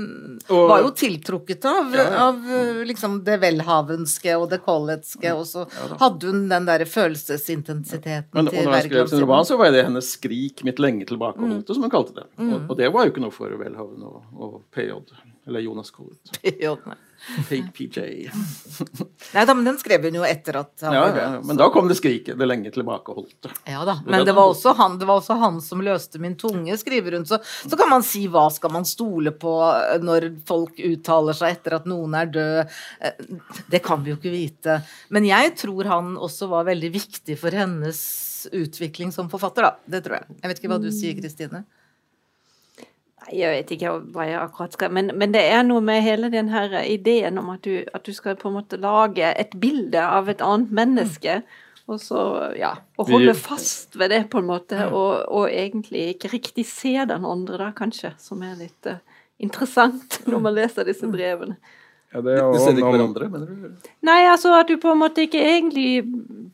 Og- var jo tiltrukket av, Ja, ja. av uh, liksom det welhavenske og det colletske, og så hadde hun den derre følelsesintensiteten Men og til når jeg skrev Wergeland sin roman, så var det hennes 'skrik mitt lenge tilbakeholdte', Mm. som hun kalte det. Og, og det var jo ikke noe for Welhaven og, og PJ. Eller Jonas Collett. Fake PJ. Nei da, men den skrev hun jo etter at han Ja, var ja, død. ja. Men da kom det skriket 'det lenge tilbakeholdte'. Ja da, men det var også han, det var også han som løste min tunge, skriver hun. Så, så kan man si hva skal man stole på eh, når folk uttaler seg etter at noen er død. Eh, Det kan vi jo ikke vite. Men jeg tror han også var veldig viktig for hennes utvikling som forfatter, da. Det tror jeg. Jeg vet ikke hva du sier, Kristine? Jeg vet ikke hva jeg akkurat skal men, men det er noe med hele den her ideen om at du, at du skal på en måte lage et bilde av et annet menneske. Og så, ja, og holde fast ved det, på en måte, og, og egentlig ikke riktig se den andre, da, kanskje, som er litt uh, interessant når man leser disse brevene. Ja, det er ser ikke hverandre, mener du? Nei, altså at du på en måte ikke egentlig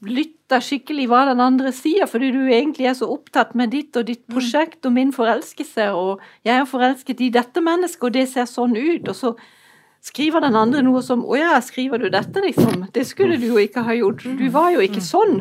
lytter skikkelig hva den andre sier, fordi du egentlig er så opptatt med ditt og ditt prosjekt og min forelskelse, og jeg er forelsket i dette mennesket, og det ser sånn ut, og så skriver den andre noe som Å ja, skriver du dette, liksom? Det skulle du jo ikke ha gjort. Du var jo ikke sånn.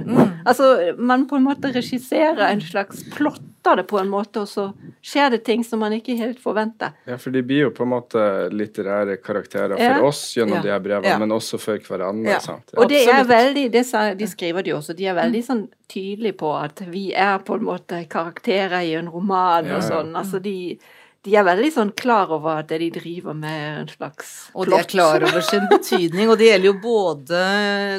Altså, man på en måte regisserer en slags Plotter det på en måte, og så skjer det ting som man ikke helt forventer. Ja, for de blir jo på en måte litterære karakterer for Ja. oss gjennom Ja. de her brevene, Ja. men også for hverandre. Ja. sant? Og det er veldig, det sa, de skriver de også, de er veldig sånn tydelige på at vi er på en måte karakterer i en roman Ja, og sånn. Altså de, de er veldig sånn klar over at det de driver med er en slags plott. Og de er klar over sin betydning, og det gjelder jo både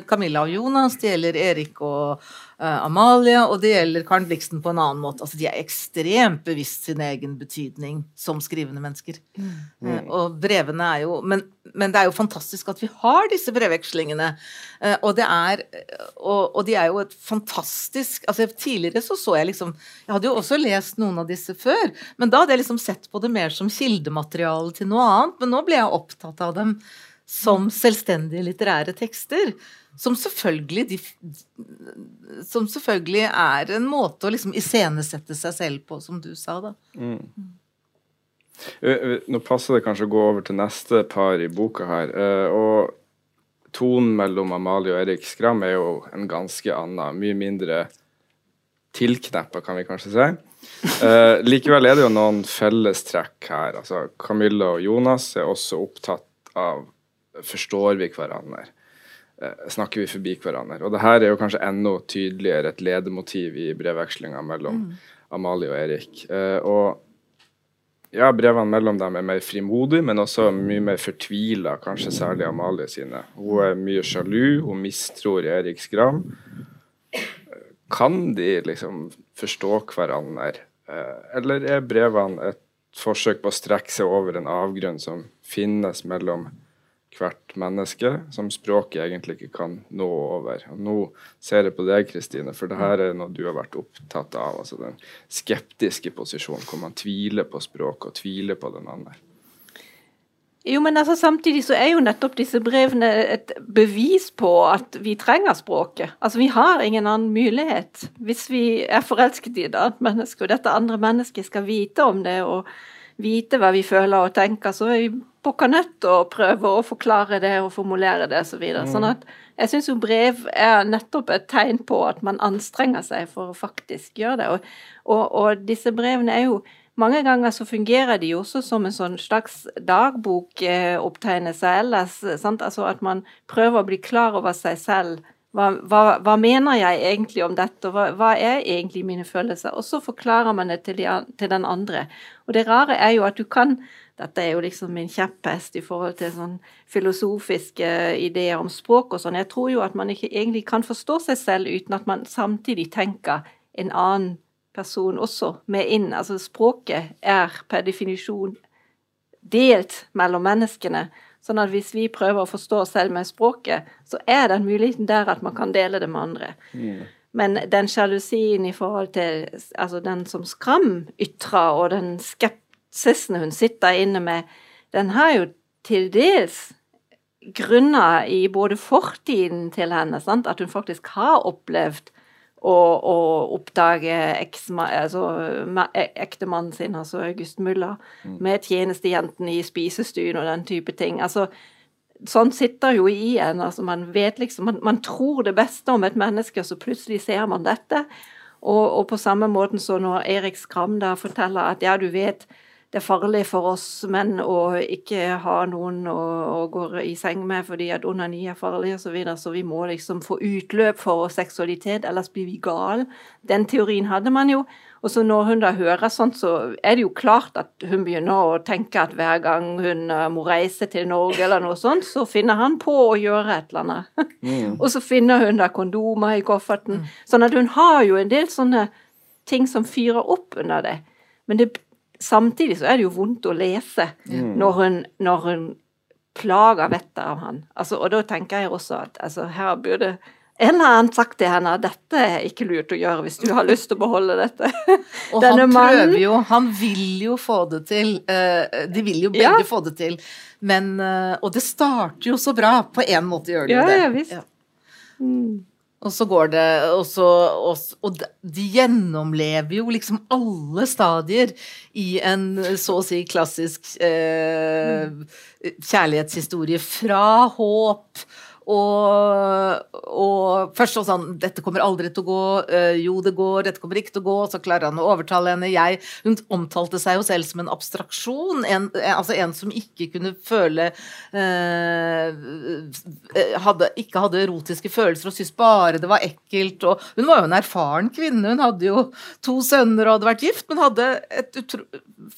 Camilla og Jonas, det gjelder Erik og Amalie, og det gjelder Karen Blixen på en annen måte. Altså, de er ekstremt bevisst sin egen betydning som skrivende mennesker. Eh, og brevene er jo men, men det er jo fantastisk at vi har disse brevvekslingene. Eh, og det er og, og de er jo et fantastisk altså Tidligere så så jeg liksom Jeg hadde jo også lest noen av disse før, men da hadde jeg liksom sett på det mer som kildemateriale til noe annet. Men nå ble jeg opptatt av dem som selvstendige litterære tekster. Som selvfølgelig, de, som selvfølgelig er en måte å liksom iscenesette seg selv på, som du sa, da. Eh, eh, Nå passer det kanskje å gå over til neste par i boka her. eh, Og tonen mellom Amalie og Erik Skram er jo en ganske annen. Mye mindre tilkneppa, kan vi kanskje si. Eh, likevel er det jo noen fellestrekk her. Altså, Camilla og Jonas er også opptatt av Forstår vi hverandre? Eh, snakker vi forbi hverandre? Og det her er jo kanskje enda tydeligere et ledemotiv i brevvekslinga mellom Amalie og Erik. Eh, og ja, brevene mellom dem er mer frimodige, men også mye mer fortvila, kanskje særlig Amalie sine. Hun er mye sjalu, hun mistror Erik Skram. Kan de liksom forstå hverandre, Eh, eller er brevene et forsøk på å strekke seg over en avgrunn som finnes mellom hvert menneske, som språket egentlig ikke kan nå over? Og nå ser jeg på deg, Kristine, for det her er noe du har vært opptatt av. altså Den skeptiske posisjonen, hvor man tviler på språket og tviler på den andre. Jo, men altså samtidig så er jo nettopp disse brevene et bevis på at vi trenger språket. Altså vi har ingen annen mulighet. Hvis vi er forelsket i et annet menneske, og dette andre mennesket skal vite om det, og vite hva vi føler og tenker, så er vi pokker nødt til å prøve å forklare det og formulere det osv. Så videre. sånn at jeg syns jo brev er nettopp et tegn på at man anstrenger seg for å faktisk gjøre det. Og, og, og disse brevene er jo mange ganger så fungerer de også som en sånn slags dagbokopptegnelse ellers. Sant? Altså at man prøver å bli klar over seg selv. Hva, hva, hva mener jeg egentlig om dette, og hva, hva er egentlig mine følelser? Og så forklarer man det til, de, til den andre. Og det rare er jo at du kan Dette er jo liksom min kjepphest i forhold til sånn filosofiske ideer om språk og sånn. Jeg tror jo at man ikke egentlig kan forstå seg selv uten at man samtidig tenker en annen person også med inn. Altså språket er per definisjon delt mellom menneskene. Sånn at hvis vi prøver å forstå oss selv med språket, så er den muligheten der at man kan dele det med andre. Men den sjalusien i forhold til altså den som Skram ytrer, og den skepsisen hun sitter inne med, den har jo til dels grunner i både fortiden til henne, sant? at hun faktisk har opplevd å, å oppdage altså, e- ektemannen sin, altså August Muller, med tjenestejentene i spisestuen og den type ting. Altså, sånn sitter jo i en. Altså, man vet liksom man, man tror det beste om et menneske, og så plutselig ser man dette. Og, og på samme måten så når Erik Skram da forteller at ja, du vet det er farlig for oss menn å ikke ha noen å, å gå i seng med fordi at onani er farlig osv., så, videre, så vi må liksom få utløp for seksualitet, ellers blir vi gale. Den teorien hadde man jo. Og så når hun da hører sånt, så er det jo klart at hun begynner å tenke at hver gang hun eh, må reise til Norge eller noe sånt, så finner han på å gjøre et eller annet. og så finner hun da kondomer i kofferten. Sånn at hun har jo en del sånne ting som fyrer opp under det. Men det, samtidig så er det jo vondt å lese når, hun, når hun plager vettet av han. Altså, og da tenker jeg også at altså, her burde en eller annen sagt til henne at dette er ikke lurt å gjøre hvis du har lyst til å beholde dette. Og Denne han mannen- prøver jo, han vil jo få det til. eh, de vil jo begge Ja. få det til. Men, eh, og det starter jo så bra. På en måte gjør det Ja, det. ja, visst. Mm. Og så går det Og, så, og, og de- gjennomlever jo liksom alle stadier i en så å si klassisk eh, kjærlighetshistorie. Fra håp og, og først sånn Dette kommer aldri til å gå. eh, jo, det går. Dette kommer ikke til å gå. Så klarer han å overtale henne. Jeg, hun omtalte seg jo selv som en abstraksjon. En, altså en som ikke kunne føle eh, eh, hadde, Ikke hadde erotiske følelser og syntes bare det var ekkelt. Og hun var jo en erfaren kvinne. Hun hadde jo to sønner og hadde vært gift, men hadde et utro,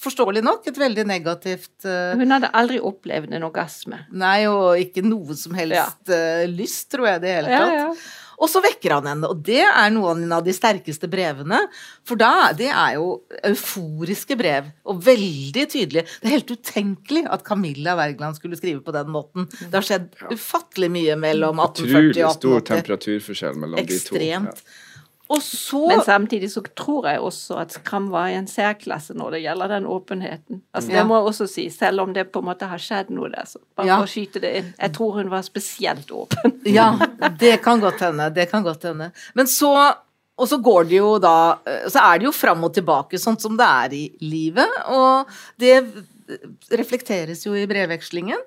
forståelig nok et veldig negativt eh, Hun hadde aldri opplevd en orgasme. Nei, og ikke noe som helst eh, lyst, tror jeg, i det hele Ja, tatt. ja. Og så vekker han henne, og det er noen av de sterkeste brevene. For da, det er jo euforiske brev, og veldig tydelige. Det er helt utenkelig at Camilla Wergeland skulle skrive på den måten. Det har skjedd ufattelig mye mellom 1840 Utrolig stor temperaturforskjell mellom de to. Ekstremt. Og så Men samtidig så tror jeg også at Skram var i en særklasse når det gjelder den åpenheten. Altså. Det må jeg også si, selv om det på en måte har skjedd noe der. Så bare Ja. for å skyte det inn. Jeg tror hun var spesielt åpen. Ja, det kan godt hende. Det kan godt hende. Men så og så går det jo da Så er det jo fram og tilbake, sånn som det er i livet. Og det reflekteres jo i brevvekslingen.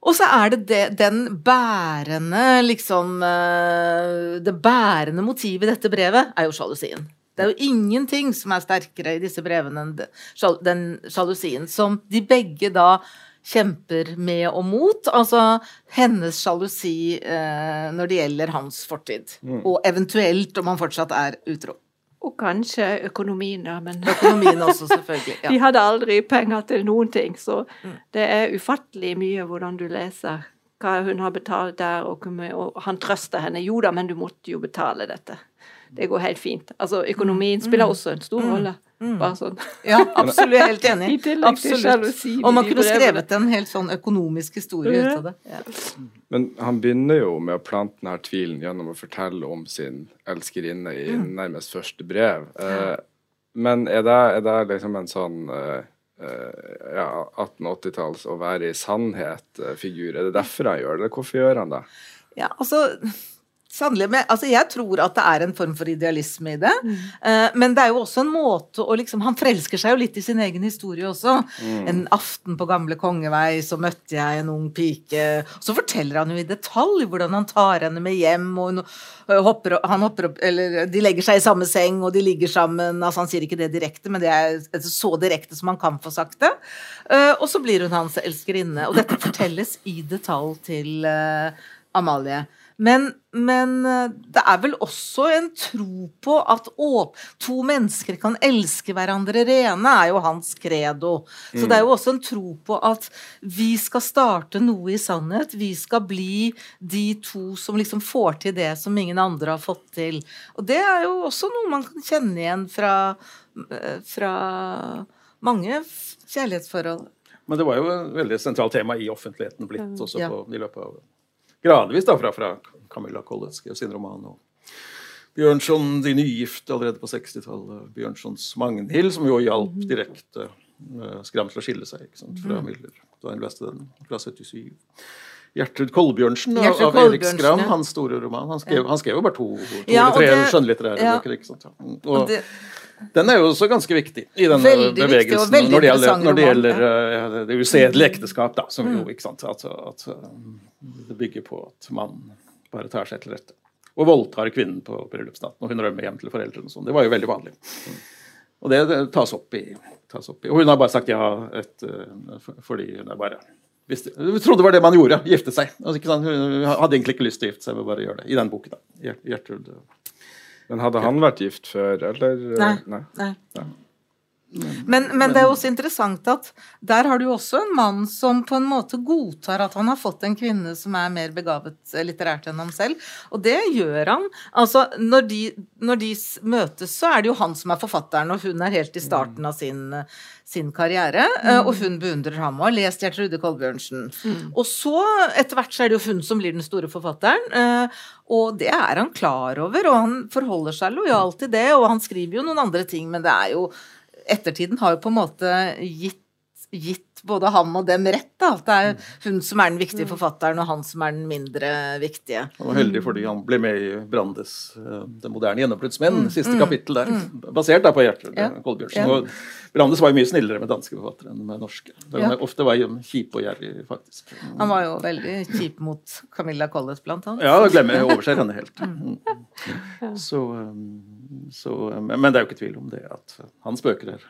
Og så er det, det den bærende liksom eh, Det bærende motivet i dette brevet er jo sjalusien. Det er jo ingenting som er sterkere i disse brevene enn den sjalusien som de begge da kjemper med og mot. Altså hennes sjalusi eh, når det gjelder hans fortid. Og eventuelt om han fortsatt er utro. Og kanskje økonomien, da, men Økonomien også, selvfølgelig. de hadde aldri penger til noen ting. Så Mm. det er ufattelig mye hvordan du leser hva hun har betalt der, og, og han trøster henne. Jo da, men du måtte jo betale dette. Det går helt fint. Altså, økonomien spiller også en stor rolle. Bare sånn. ja, absolutt. Jeg er helt enig. Absolutt. Og man kunne skrevet en helt sånn økonomisk historie ut av det. Ja. Men han begynner jo med å plante denne tvilen gjennom å fortelle om sin elskerinne i nærmest første brev. Eh, men er det, er det liksom en sånn eh, eh, ja, 1880-talls å være i sannhet-figur? Er det derfor han gjør det? Hvorfor gjør han det? Ja, altså Sannelig, men altså, Jeg tror at det er en form for idealisme i det. Eh, men det er jo også en måte å liksom Han forelsker seg jo litt i sin egen historie også. En aften på gamle Kongevei så møtte jeg en ung pike. Så forteller han jo i detalj hvordan han tar henne med hjem. og hun øh, hopper, opp- han hopper opp, eller De legger seg i samme seng, og de ligger sammen. altså Han sier ikke det direkte, men det er så direkte som han kan få sagt det. Uh, og så blir hun hans elskerinne. Og dette fortelles i detalj til uh, Amalie. Men, men eh, det er vel også en tro på at å, to mennesker kan elske hverandre rene, er jo hans credo. Så det er jo også en tro på at vi skal starte noe i sannhet. Vi skal bli de to som liksom får til det som ingen andre har fått til. Og det er jo også noe man kan kjenne igjen fra, eh, fra mange kjærlighetsforhold. Men det var jo et veldig sentralt tema i offentligheten blitt også Ja. på, i løpet av Gradvis da, fra, fra Camilla Collett skrev sin roman. og Bjørnson, De nygifte, allerede på 60-tallet. Bjørnsons Magnhild, som jo hjalp direkte uh, Skram til å skille seg ikke sant, fra Müller da hun leste den fra 77. Gjertrud Kolbjørnsen av, Gjertrud av Erik Skram, ja. hans store roman. Han skrev, han skrev jo bare to, to Ja, eller tre skjønnlitterære ja. bøker. ikke sant? Og, Og det, den er jo også ganske viktig i denne viktig, bevegelsen veldig når det gjelder, når det, roman, ja. eh, det usedelige ekteskap, da, som jo, ikke sant, at, at eh, det bygger på at mannen bare tar seg til rette. Og voldtar kvinnen på bryllupsnatten, og hun rømmer hjem til foreldrene. sånn. Det var jo veldig vanlig. Og det, det tas, opp i, tas opp i. Og hun har bare sagt ja et, eh, fordi hun er bare visste, Hun trodde det var det man gjorde, gifte seg. Altså, ikke sant? Hun hadde egentlig ikke lyst til å gifte seg, men bare gjøre det. I den boken, da. Gjert- Gjertrud. Men hadde han vært gift før, eller? Nei. Nei. nei. Men, men det er også interessant at der har du jo også en mann som på en måte godtar at han har fått en kvinne som er mer begavet eh, litterært enn ham selv. Og det gjør han. Altså, når de, når de møtes, så er det jo han som er forfatteren, og hun er helt i starten av sin, eh, sin karriere. Mm. Og hun beundrer ham og har lest Gjertrude Kolbjørnsen. Og så, etter hvert, så er det jo hun som blir den store forfatteren. eh, Og det er han klar over, og han forholder seg lojalt til det. Og han skriver jo noen andre ting, men det er jo Ettertiden har jo på en måte gitt, gitt både han og dem rett. da, At det er hun som er den viktige forfatteren, og han som er den mindre viktige. Han var heldig fordi han ble med i Brandes 'Det 'Den moderne gjennombruddsmenn', siste kapittel der. Basert da på Gjertrud Ja. Kolbjørnsen. Ja. Og Brandes var jo mye snillere med danske forfattere enn med norske. Han Ja. ofte var jo kjip og gjerrig, faktisk. Han var jo veldig kjip mot Camilla Collett, blant annet. Ja, glemmer jeg overser henne helt. Mm. Så, um, så, men det er jo ikke tvil om det at han spøker er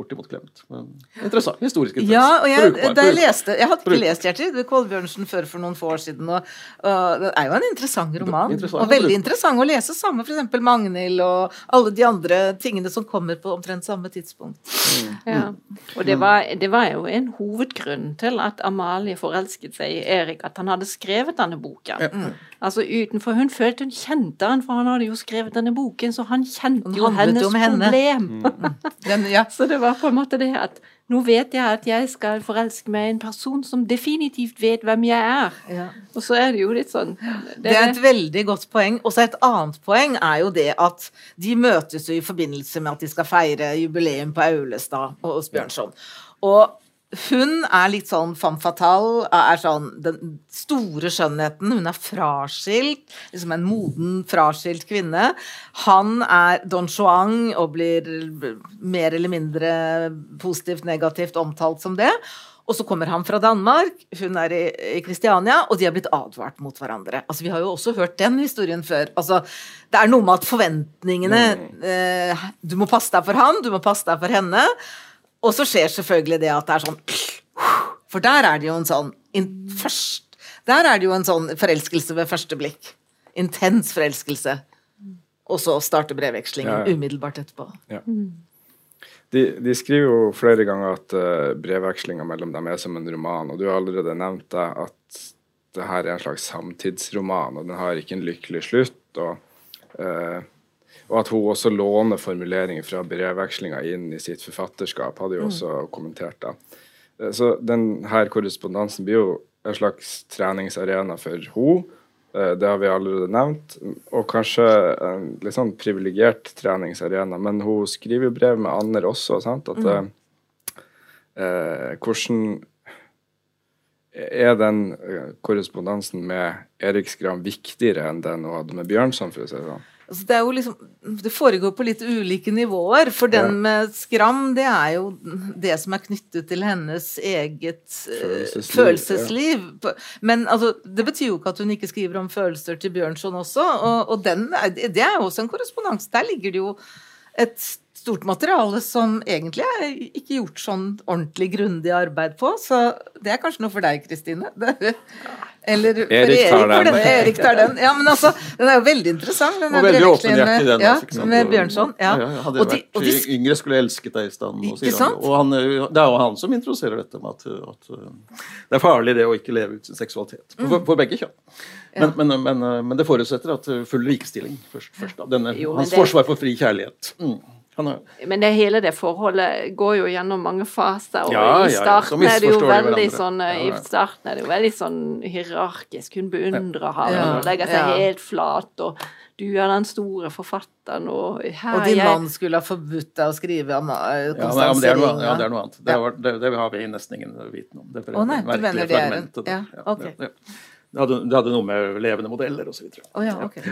bortimot glemt. Men interessant. Historisk interessant. Ja, og jeg, Brukbar, da jeg brukbar. leste Jeg hadde ikke lest Gjertrud Kolbjørnsen før for noen få år siden. Og, og det er jo en interessant roman. Interessant, og veldig interessant å lese samme f.eks. Magnhild og alle de andre tingene som kommer på omtrent samme tidspunkt. Ja. Og det var, det var jo en hovedgrunn til at Amalie forelsket seg i Erik, at han hadde skrevet denne boken. Altså utenfor Hun følte hun kjente han, for han hadde jo skrevet denne boken, så han kjente jo hennes henne. problem. Den, ja. Så det var på en måte det at nå vet jeg at jeg skal forelske meg i en person som definitivt vet hvem jeg er. Ja. Og så er det jo litt sånn Det er et veldig godt poeng. Og så et annet poeng er jo det at de møtes jo i forbindelse med at de skal feire jubileum på Aulestad og hos Bjørnson. Og hun er litt sånn femme fatale, er sånn den store skjønnheten. Hun er fraskilt, liksom en moden, fraskilt kvinne. Han er don Juan og blir mer eller mindre positivt, negativt omtalt som det. Og så kommer han fra Danmark, hun er i, Kristiania, og de har blitt advart mot hverandre. Altså, Vi har jo også hørt den historien før. Altså, Det er noe med at forventningene eh, Du må passe deg for han, du må passe deg for henne. Og så skjer selvfølgelig det at det er sånn For der er det jo en sånn in, først, Der er det jo en sånn forelskelse ved første blikk. Intens forelskelse. Og så starter brevvekslingen Ja, ja. umiddelbart etterpå. De, de skriver jo flere ganger at uh, brevvekslinga mellom dem er som en roman, og du har allerede nevnt det, at det her er en slags samtidsroman, og den har ikke en lykkelig slutt. Og, eh, og at hun også låner formuleringer fra brevvekslinga inn i sitt forfatterskap, hadde jo også kommentert da. Eh, Så denne korrespondansen blir jo en slags treningsarena for henne. Eh, Det har vi allerede nevnt. Og kanskje en litt sånn privilegert treningsarena. Men hun skriver jo brev med Anner også, sant? At mm. eh, hvordan er den eh, korrespondansen med Erik Skram viktigere enn den hun hadde med Bjørnson, for å si det sånn? Altså, det er jo liksom Det foregår på litt ulike nivåer. For den Ja. med Skram, det er jo det som er knyttet til hennes eget eh, Følelsesliv, følelsesliv. På- Men altså, det betyr jo ikke at hun ikke skriver om følelser til Bjørnson også. Og, og den det er jo også en korrespondanse. Der ligger det jo et stort materiale som egentlig er ikke gjort sånn ordentlig grundig arbeid på. Så det er kanskje noe for deg, Kristine. Det- Eller for Erik tar for den. Erik tar den. Ja, men altså, den er jo veldig interessant. Den Og veldig åpenhjertig, den. med, ja, med Bjørnson. Ja. Ja, hadde jeg vært og de, yngre, skulle jeg elsket deg i stand. Og, han. sant? og han, det er jo han som introduserer dette med at, at uh, det er farlig det å ikke leve ut sin seksualitet. For, for begge kjønn. Men, men, men, uh, men det forutsetter at uh, full likestilling først. først da. Denne, Jo, hans det- forsvar for fri kjærlighet. Mm. Han er, Men det hele det forholdet går jo gjennom mange faser, og Ja, ja, i ja, så starten er det jo veldig sånn Ja, ja. I starten er det jo veldig sånn hierarkisk. Hun beundrer ham og legger seg ja. helt flat, og du er den store forfatteren, og her og din jeg mann skulle ha forbudt deg å skrive om eh, ja, Ringa. ja, det, er noe, ja, det er annet. Det, var, det, det har vi nesten ingen viten om. Det Å, nei, du merkelige mener det er ja, ok. Det, hadde, det hadde noe med levende modeller så videre. Ja, okay.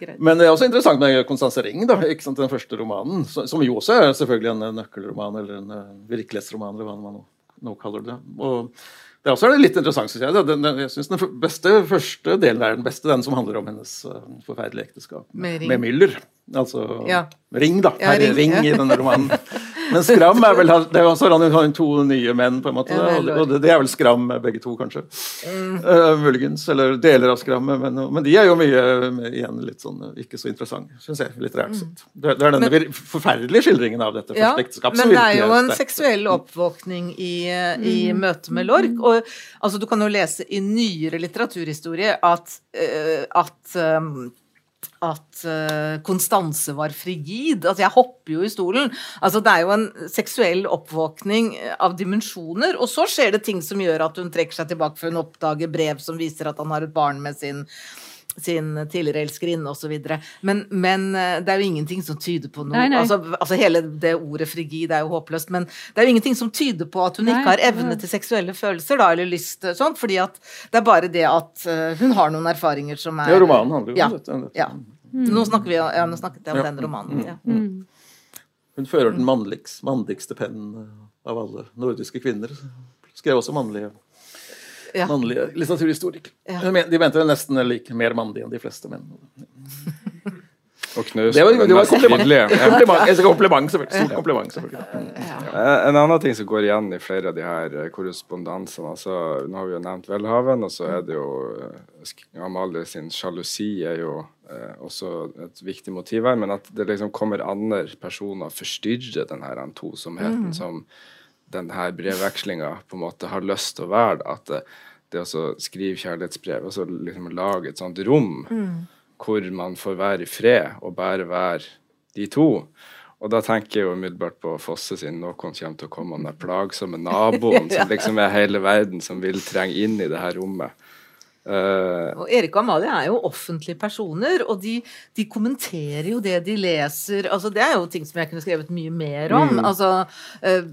Greit. Men det er også interessant med Constance Ring, da, den første romanen, som jo også er selvfølgelig en nøkkelroman, eller en eh, virkelighetsroman, eller hva man nå, nå kaller det. Og det er også litt interessant, synes jeg. Den, den, jeg synes den beste første delen er den beste, den som handler om hennes uh, forferdelige ekteskap Med med, Müller. Altså Ja. Ring, da. Ja, Herre Ring, Ring, i denne romanen. Men Skram er vel det er også, Han har to nye menn, på en måte. Ja, vel, og det, det er vel Skram begge to, kanskje. Eh, muligens. Eller deler av Skrammet. Men, men de er jo mye igjen litt sånn eh, ikke så interessante, syns jeg. Litterært sett. Det, er- det er denne men, forferdelige skildringen av dette Ja, første ekteskap som men det er jo en sterkt. seksuell oppvåkning i, i møte med Lork. Og altså, du kan jo lese i nyere litteraturhistorie at, uh, at um, at Konstanse Konstanse var frigid. Altså, jeg hopper jo i stolen. Altså, det er jo en seksuell oppvåkning av dimensjoner. Og så skjer det ting som gjør at hun trekker seg tilbake for hun oppdager brev som viser at han har et barn med sin sin tidligere elskerinne osv. Men, men eh, det er jo ingenting som tyder på noe Nei, nei. Altså, altså Hele det ordet frigid er jo håpløst, men det er jo ingenting som tyder på at hun Nei, ikke har evne nei. til seksuelle følelser, da, eller lyst sånn, fordi at det er bare det at eh, hun har noen erfaringer som er Ja, romanen handler jo Ja, om dette. dette. ja. Nå, snakker vi, ja, nå snakket jeg om Ja. den romanen. Ja. Hun fører den mannligste, mannligste pennen av alle nordiske kvinner. Skrev også mannlige, Ja. mannlige litteraturhistorikere. Ja. Hun De mente vel nesten like mer mannlig enn de fleste menn. Og knust Det var, det var kompliment. Ja. kompliment. Kompliment, selvfølgelig. Stort kompliment, selvfølgelig. Eh, En annen ting som går igjen i flere av de her eh, korrespondansene altså, Nå har vi jo nevnt Welhaven, og så er det jo eh, Amalie sin sjalusi er jo eh, også et viktig motiv her, men at det liksom kommer andre personer og forstyrrer den her tosomheten som den her brevvekslinga på en måte har lyst til å være. da, At det, det å skrive kjærlighetsbrev, og liksom lage et sånt rom hvor man får være i fred og bare være de to. Og da tenker jeg jo umiddelbart på Fosse sin 'Noen kommer til å komme', den der plagsomme naboen som liksom er hele verden, som vil trenge inn i det her rommet. Uh, Og Erik og Amalie er jo offentlige personer, og de, de kommenterer jo det de leser. Altså, det er jo ting som jeg kunne skrevet mye mer om. Altså, eh,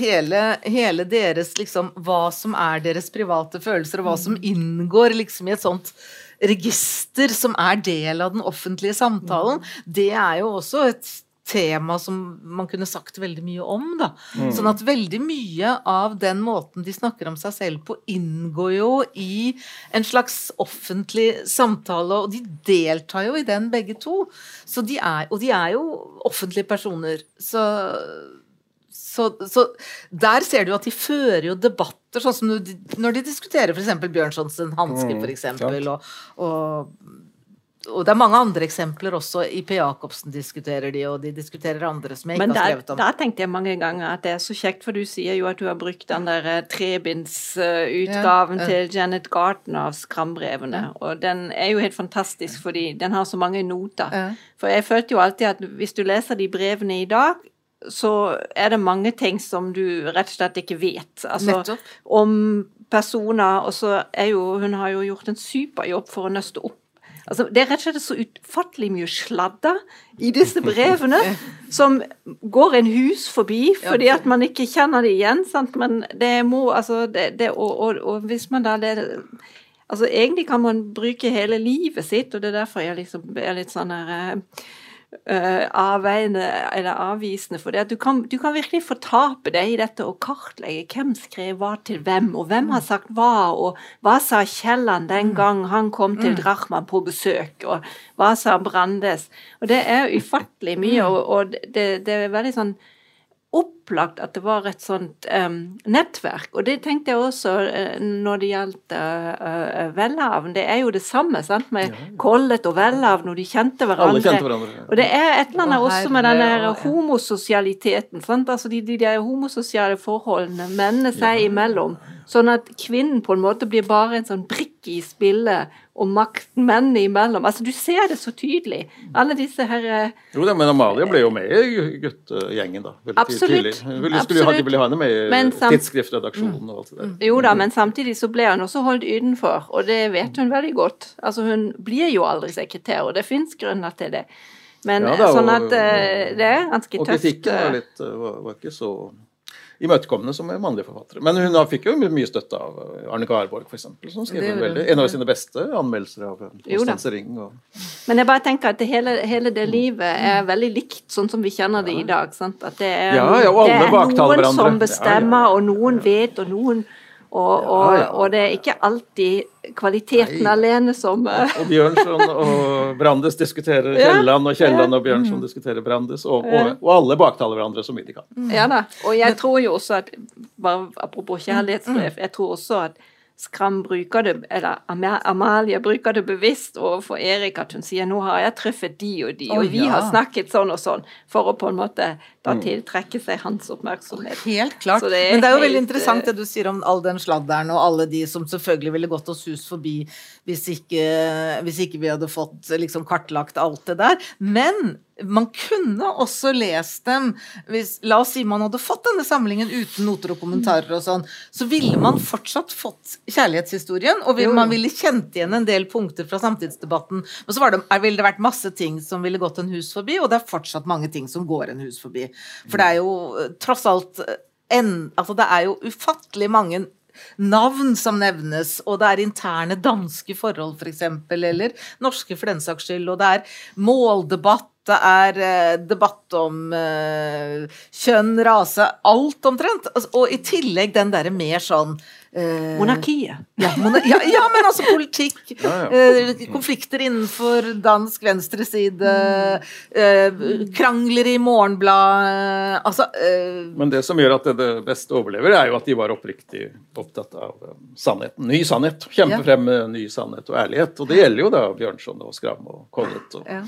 hele, hele deres liksom Hva som er deres private følelser, og hva som inngår liksom i et sånt register som er del av den offentlige samtalen, det er jo også et tema som man kunne sagt veldig mye om. da. Sånn at veldig mye av den måten de snakker om seg selv på, inngår jo i en slags offentlig samtale, og de deltar jo i den begge to. Så de er, og de er jo offentlige personer. Så, så, så der ser du at de fører jo debatter, sånn som når de, når de diskuterer f.eks. Bjørnsons hanske, Mm, for eksempel, og, og og det er mange andre eksempler også. I.P. Jacobsen diskuterer de, og de diskuterer andre som jeg Men ikke har skrevet om. Men der tenkte jeg mange ganger at det er så kjekt, for du sier jo at du har brukt den der eh, trebindsutgaven Ja, ja. til Janet Garton av Skrambrevene. Og den er jo helt fantastisk, fordi den har så mange noter. Ja. For jeg følte jo alltid at hvis du leser de brevene i dag, så er det mange ting som du rett og slett ikke vet. Altså Nettopp. om personer, og så er jo Hun har jo gjort en superjobb for å nøste opp Altså, det er rett og slett så utfattelig mye sladder i disse brevene som går en hus forbi fordi at man ikke kjenner det igjen. Sant? Men det må altså det, det, og, og, og hvis man da det, Altså, egentlig kan man bruke hele livet sitt, og det er derfor jeg liksom er litt sånn her eh, eh, avveiende eller avvisende for det. At du kan, du kan virkelig fortape deg i dette og kartlegge hvem skrev hva til hvem, og hvem har sagt hva, og hva sa Kielland den gang han kom til Drachmann på besøk, og hva sa Brandes. Og det er ufattelig mye, og, og det, det er veldig sånn opplagt at det var et sånt um, nettverk. Og det tenkte jeg også uh, når det gjaldt uh, Welhaven. Det er jo det samme sant, med Collett og Welhaven, og de kjente hverandre. Alle kjente hverandre. Og det er et eller annet også med den der homososialiteten. Sant? Altså de, de der homososiale forholdene mennene seg imellom. Sånn at kvinnen på en måte blir bare en sånn brikke i spillet, og makten mennene imellom. Altså Du ser det så tydelig. Alle disse her Jo da, men Amalie ble jo med i guttegjengen, da. Absolutt. tidlig. Ville, skulle ha, de ville ha henne med i tidsskriftredaksjonen og alt det der. Jo da, men samtidig så ble hun også holdt utenfor, og det vet hun veldig godt. Altså Hun blir jo aldri sekretær, og det fins grunner til det. Men Ja da, sånn at uh, det er ganske Og tøft. kritikken var, eh, litt, var, var ikke så imøtekommende som mannlige forfattere. Men hun fikk jo mye støtte av eh, Arne Garborg, f.eks., som skrev en, veldig, en av sine beste anmeldelser av eh, da. Konstanse Ring. Og, Men jeg bare tenker at det hele, hele det livet er veldig likt sånn som vi kjenner det i dag. Sant? At det er, Ja, ja, det er noen som bestemmer, og noen vet, og noen Og, og, Ja, ja. og det er ikke alltid kvaliteten Nei. alene som eh, Og Bjørnson og Brandes diskuterer. Kielland, og Kielland og Bjørnson diskuterer Brandes, og, og, og alle baktaler hverandre så mye de kan. Ja da. Og jeg tror jo også at bare Apropos kjærlighetsbrev, jeg tror også at Skram bruker det, eller Amalie bruker det bevisst overfor Erik, at hun sier 'nå har jeg truffet de og de, og vi har snakket sånn og sånn', for å på en måte da tiltrekker seg hans oppmerksomhet. Helt klart. Det Men det er jo veldig helt, interessant eh, det du sier om all den sladderen og alle de som selvfølgelig ville gått oss hus forbi hvis ikke, hvis ikke vi hadde fått liksom kartlagt alt det der. Men man kunne også lest dem hvis La oss si man hadde fått denne samlingen uten noter og kommentarer og sånn, så ville man fortsatt fått kjærlighetshistorien, og man ville kjent igjen en del punkter fra samtidsdebatten. Men så var det, ville det vært masse ting som ville gått en hus forbi, og det er fortsatt mange ting som går en hus forbi. For det er jo eh, tross alt eh, en, altså det er jo ufattelig mange navn som nevnes, og det er interne danske forhold f.eks., eller norske for den saks skyld, og det er måldebatt, det er eh, debatt om kjønn, rase, alt omtrent. Altså, og i tillegg den derre mer sånn eh, Monarkiet. ja, monar ja, ja, men altså politikk. Ja, Eh, konflikter innenfor dansk venstreside. Eh, krangler i Morgenbladet. Altså eh, Men det som gjør at det, det beste overlever, er jo at de var oppriktig opptatt av eh, sannheten. Ny sannhet. Kjempe Ja. frem med ny sannhet og ærlighet. Og det gjelder jo da Bjørnson og Skram og Collett og Ja.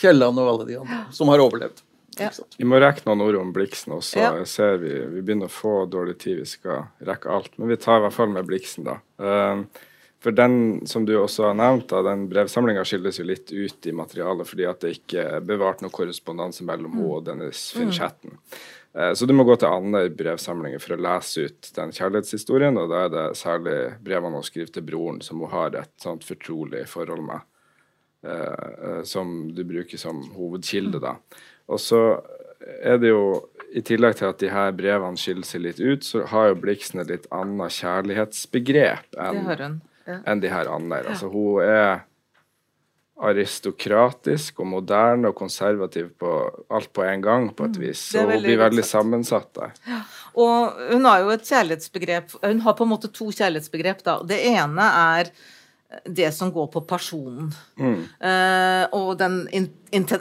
Kielland og alle de andre som har overlevd. Ja. Vi må rekke noen ord om Bliksen også. Ja. Jeg ser vi, vi begynner å få dårlig tid, vi skal rekke alt. Men vi tar i hvert fall med Bliksen, da. Um, for den, som du også har nevnt, da, den brevsamlinga skilles jo litt ut i materialet fordi at det ikke er bevart noe korrespondanse mellom henne og Dennis Finchatten. Eh, Så du må gå til andre brevsamlinger for å lese ut den kjærlighetshistorien, og da er det særlig brevene hun skriver til broren, som hun har et sånt fortrolig forhold med eh, eh, som du bruker som hovedkilde. da. Og så er det jo, i tillegg til at de her brevene skiller seg litt ut, så har jo Blixen et litt annet kjærlighetsbegrep enn. Ja. enn de her andre. Altså, hun er aristokratisk og moderne og konservativ på alt på en gang, på et vis. Mm. er Så hun blir veldig sammensatt der. Og hun har jo et kjærlighetsbegrep Hun har på en måte to kjærlighetsbegrep, da. Det ene er det som går på personen. Eh, og den, in,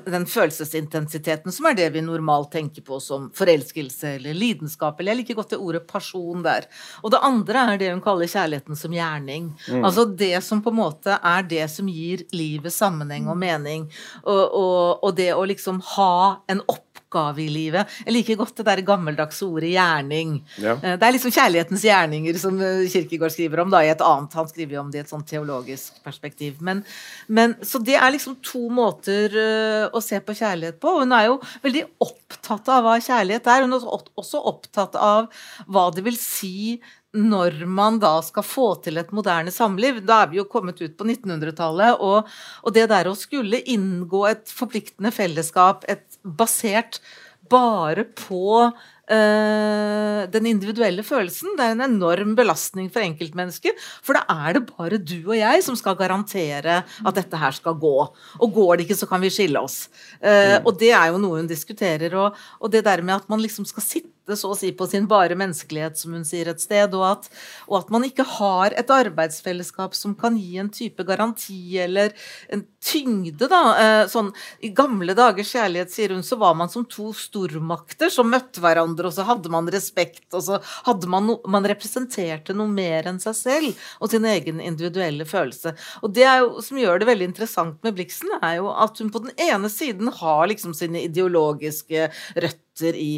den følelsesintensiteten som er det vi normalt tenker på som forelskelse eller lidenskap. Eller jeg liker godt det ordet person der. Og det andre er det hun kaller kjærligheten som gjerning. Altså det som på en måte er det som gir livet sammenheng og mening. Og, og, og det å liksom ha en oppgave i livet. Jeg liker godt det der gammeldagse ordet gjerning. Ja. Eh, Det er liksom kjærlighetens gjerninger som eh, Kirkegård skriver om, da, i et annet. Han skriver om det i et sånn teologisk perspektiv. Men, men, så det er liksom to måter eh, å se på kjærlighet på. Hun er jo veldig opptatt av hva kjærlighet er. Hun er også- også opptatt av hva det vil si når man da skal få til et moderne samliv. Da er vi jo kommet ut på 1900-tallet, og, og det der å skulle inngå et forpliktende fellesskap et, basert bare på eh, den individuelle følelsen. Det er en enorm belastning for enkeltmennesker. For da er det bare du og jeg som skal garantere at dette her skal gå. Og går det ikke, så kan vi skille oss. Uh, Og det er jo noe hun diskuterer. Og, og det der med at man liksom skal sitte så å si på sin bare menneskelighet, som hun sier et sted, og at, og at man ikke har et arbeidsfellesskap som kan gi en type garanti eller en tyngde, da. Eh, Sånn, I gamle dagers kjærlighet, sier hun, så var man som to stormakter som møtte hverandre, og så hadde man respekt, og så hadde man no, man representerte noe mer enn seg selv og sin egen individuelle følelse. Og det jo, som gjør det veldig interessant med Blixen, er jo at hun på den ene siden har liksom sine ideologiske røtter i